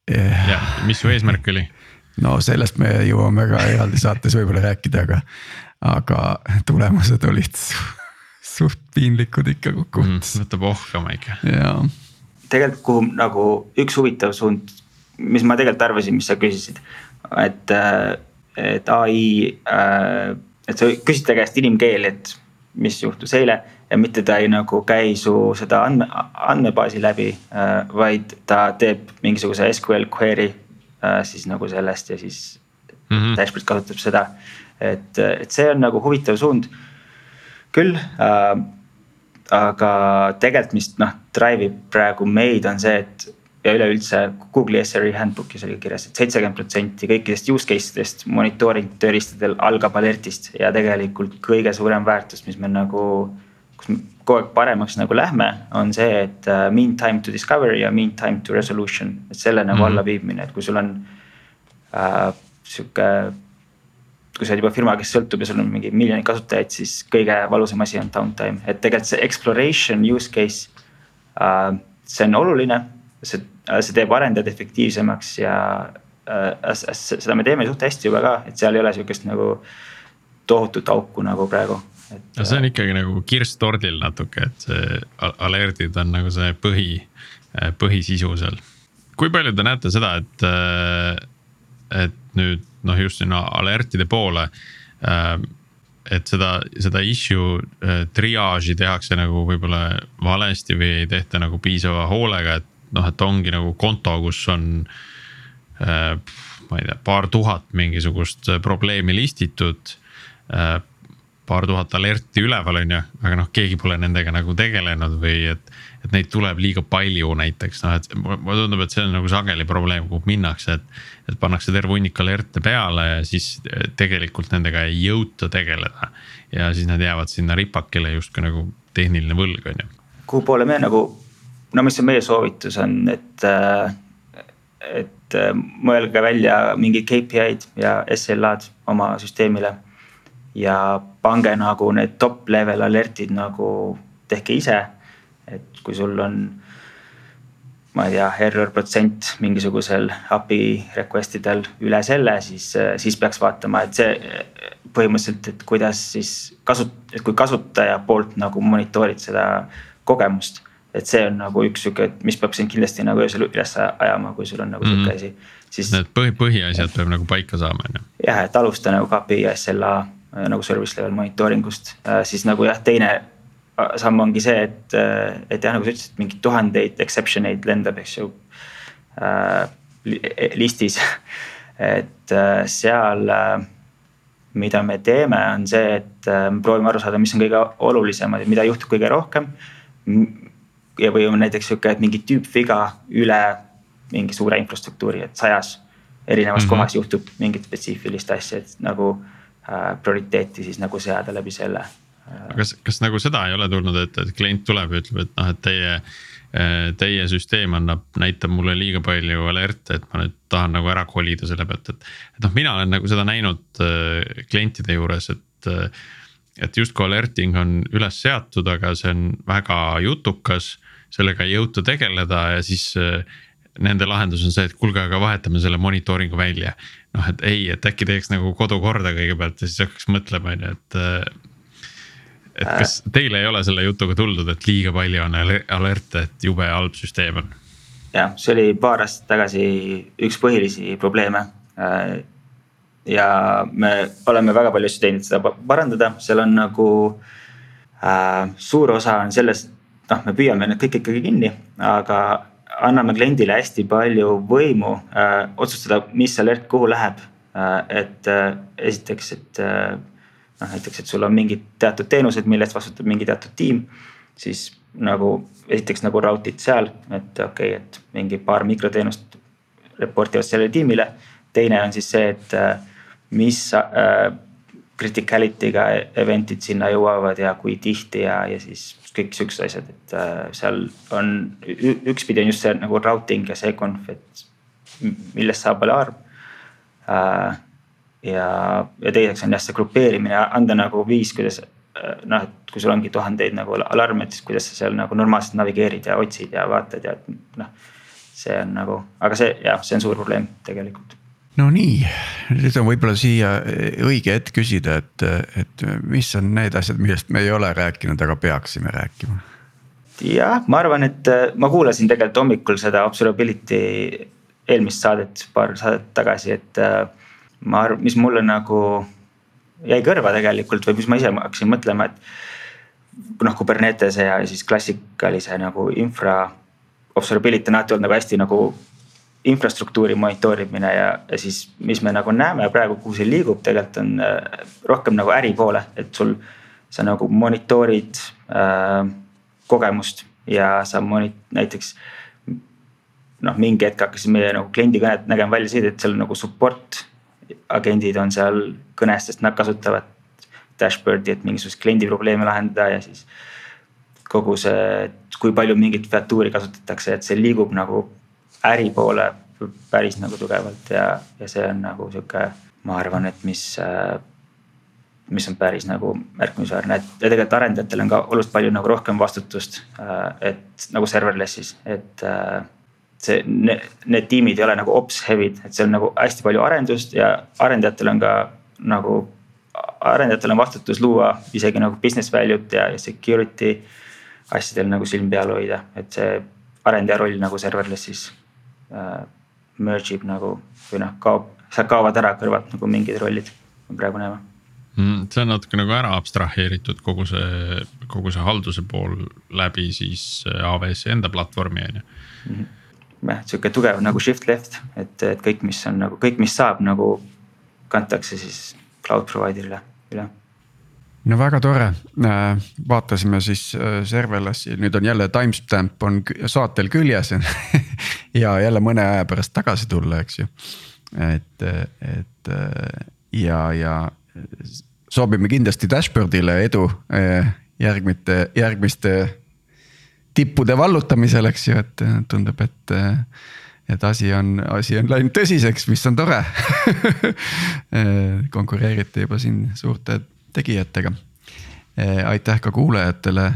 jah, mis su eesmärk oli? [LAUGHS] no sellest me jõuame ka eraldi saates võib-olla rääkida, aga, aga tulemused olid suht piinlikud ikka kokkuvõttes mm,. võtab ohkama ikka. jaa. Tegelikult, kuhu nagu üks huvitav suund, mis ma tegelikult arvasin, mis sa küsisid, et, et ai, äh, et sa küsid ta käest inimkeeli, et mis juhtus eile ja mitte ta ei nagu käi su seda andme, andmebaasi läbi äh,, vaid ta teeb mingisuguse SQL query äh, siis nagu sellest ja siis mm -hmm. dashboard kasutab seda. et, et see on nagu huvitav suund küll äh,. Aga tegelikult, mis noh, drive ib praegu meid on see, et ja üleüldse Google'i SRE handbook'is oli kirjas et, et seitsekümmend protsenti kõikidest use case dest monitooring tööriistadel algab alertist ja tegelikult kõige suurem väärtus, mis me nagu kus me kogu aeg paremaks nagu lähme, on see, et uh, mean time to discovery ja mean time to resolution, et selle nagu mm -hmm. allaviimine, et kui sul on uh, sihuke. Kui sa oled juba firma, kes sõltub ja sul on mingi miljonid kasutajaid, siis kõige valusam asi on downtime, et tegelikult see exploration use case uh,. see on oluline, see, see teeb arendajad efektiivsemaks ja uh, seda me teeme suht hästi juba ka, et seal ei ole sihukest nagu tohutut auku nagu praegu no see on ikkagi nagu kirss tordil natuke, et see alertid on nagu see põhi, põhisisu seal. kui palju te näete seda, et, et nüüd noh, just sinna alertide poole. et seda, seda issue äh, triaaži tehakse nagu võib-olla valesti või ei tehta nagu piisava hoolega, et noh, et ongi nagu konto, kus on äh,. ma ei tea, paar tuhat mingisugust probleemi listitud äh, paar tuhat alerti üleval, on ju, aga noh, keegi pole nendega nagu tegelenud või et. Et neid tuleb liiga palju näiteks noh, et mulle tundub, et see on nagu sageli probleem, kuhu minnakse, et. et pannakse terve hunnik alerte peale ja siis tegelikult nendega ei jõuta tegeleda. ja siis nad jäävad sinna ripakile justkui nagu tehniline võlg, on ju. kuhu poole me nagu, no mis see meie soovitus on, et, et mõelge välja mingid KPI-d ja SLA-d oma süsteemile ja pange nagu need top level alert'id nagu tehke ise. Et kui sul on, ma ei tea, error protsent mingisugusel API request idel üle selle, siis, siis peaks vaatama, et see põhimõtteliselt, et kuidas siis kasut-, et kui kasutaja poolt nagu monitoorid seda kogemust et see on nagu üks sihuke, mis peab sind kindlasti nagu öösel üles ajama, kui sul on nagu sihuke mm -hmm. asi. siis. Need põhi, põhiasjad peab nagu paika saama, on ju. jah, et alusta nagu KPI SLA Äh, nagu service level monitooring ust, äh, siis nagu jah, teine äh, samm ongi see, et, et jah, nagu sa ütlesid, mingeid tuhandeid exception eid lendab, eks ju äh,. listis, [LAUGHS] et seal, mida me teeme, on see, et me proovime aru saada, mis on kõige olulisemad ja mida juhtub kõige rohkem. ja, või on näiteks sihuke, et mingi tüüpviga üle mingi suure infrastruktuuri, et sajas erinevas mm -hmm. kohas juhtub mingit spetsiifilist asja, et nagu Äh, prioriteeti siis nagu seada läbi selle. Kas, kas nagu seda ei ole tulnud, et, et klient tuleb ja ütleb, et noh, et teie äh, teie süsteem annab, näitab mulle liiga palju alerte, et ma nüüd tahan nagu ära kolida selle pealt, et. et noh, mina olen nagu seda näinud äh, klientide juures, et, et justkui alerting on üles seatud, aga see on väga jutukas. sellega ei jõuta tegeleda ja siis nende lahendus on see, et kuulge, aga vahetame selle monitooringu välja. noh, et ei, et äkki teeks nagu kodu korda kõigepealt ja siis hakkaks mõtlema, on ju, et. Et kas teile ei ole selle jutuga tuldud, et liiga palju on alerte, et jube halb süsteem on? jah, see oli paar aastat tagasi üks põhilisi probleeme. ja me oleme väga palju asju teinud seda parandada, seal on nagu äh, suur osa on sellest, noh, me püüame need kõik ikkagi kinni, aga anname kliendile hästi palju võimu äh, otsustada, mis alert kuhu läheb äh,. et äh, esiteks, et äh, noh, näiteks, et sul on mingid teatud teenused, mille eest vastutab mingi teatud tiim. siis nagu esiteks nagu route'id seal, et okei okay,, et mingi paar mikroteenust report ivad sellele tiimile. teine on siis see, et äh, mis äh, criticality'ga event'id sinna jõuavad ja kui tihti ja, ja siis kõik siuksed asjad, et äh, seal on ükspidi on just see nagu routing ja see conf, et millest saab alarm äh,. Ja, ja teiseks on jah, see grupeerimine, anda nagu viis, kuidas äh, noh, et kui sul ongi tuhandeid nagu alarme, et siis kuidas sa seal nagu normaalselt navigeerid ja otsid ja vaatad ja noh. see on nagu, aga see jah, see on suur probleem tegelikult no nii, nüüd on võib-olla siia õige hetk küsida, et, et mis on need asjad, millest me ei ole rääkinud, aga peaksime rääkima? jah, ma arvan, et ma kuulasin tegelikult hommikul seda observability eelmist saadet, paar saadet tagasi, et ma arvan, mis mulle nagu jäi kõrva tegelikult või mis ma ise hakkasin mõtlema, et noh, Kubernetese ja siis klassikalise nagu infra observability on alati olnud nagu hästi nagu infrastruktuuri monitoorimine ja, ja siis, mis me nagu näeme praegu, kuhu see liigub, tegelikult on äh, rohkem nagu äri poole, et sul. sa nagu monitoorid äh, kogemust ja sa moni-, näiteks. noh, mingi hetk hakkasid meie nagu kliendi kõned nägema välja sellised, et seal nagu support agendid on seal kõnes, sest nad kasutavad dashboard'i, et mingisugust kliendi probleeme lahendada ja siis. kogu see, kui palju mingit featuuri kasutatakse, et see liigub nagu äri poole päris nagu tugevalt ja, ja see on nagu sihuke, ma arvan, et mis mis on päris nagu märkimisväärne, et ja tegelikult arendajatel on ka oluliselt palju nagu rohkem vastutust. et nagu serverless'is, et see, need tiimid ei ole nagu ops heavy'd, et seal on nagu hästi palju arendust ja arendajatel on ka nagu. arendajatel on vastutus luua isegi nagu business value't ja security asjadel nagu silm peal hoida, et see arendaja roll nagu serverless'is äh, merge ib nagu või noh, kaob, sealt kaovad ära kõrvalt nagu mingid rollid, me praegu näeme mm,. see on natuke nagu ära abstraheeritud kogu see, kogu see halduse pool läbi siis äh, AWS-i enda platvormi on ju mm. -hmm. Jah, sihuke tugev nagu shift left, et, et kõik, mis on nagu kõik, mis saab nagu kantakse siis cloud provider'ile üle no väga tore, äh, vaatasime siis äh, serverlessi, nüüd on jälle timestamp on saatel küljes [LAUGHS] ja jälle mõne aja pärast tagasi tulla, eks ju. et, et ja, ja soovime kindlasti dashboard'ile edu äh, järgmite, järgmiste tippude vallutamisel, eks ju, et tundub, et et asi on, asi on läinud tõsiseks, mis on tore [LAUGHS] konkureerite juba siin suurte tegijatega. Aitäh ka kuulajatele,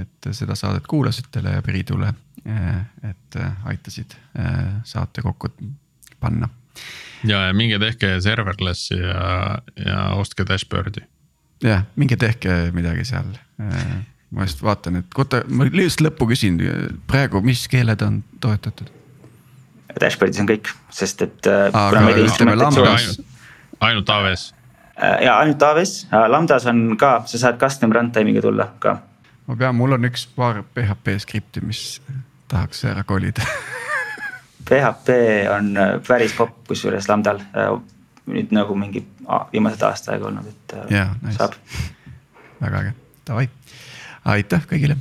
et seda saadet kuulasite ja Priidule, et aitasid saate kokku panna. ja, ja minge tehke serverless'i ja, ja ostke dashboard'i. jah, minge tehke midagi seal ma just vaatan, et oota, ma lihtsalt lõppu küsin, praegu, mis keeled on toetatud? Dashboard'is on kõik, sest et. aga ütleme lambdas. ainult AWS Äh, ja ainult AWS, Lambdas on ka, sa saad custom runtime'iga tulla ka. ma pean, mul on üks paar PHP skripti, mis tahaks ära kolida [LAUGHS] PHP on äh, päris popp, kusjuures Lambdal äh, nüüd nagu mingi viimased aasta aega olnud, et yeah, nice. saab. väga äge, davai, aitäh kõigile.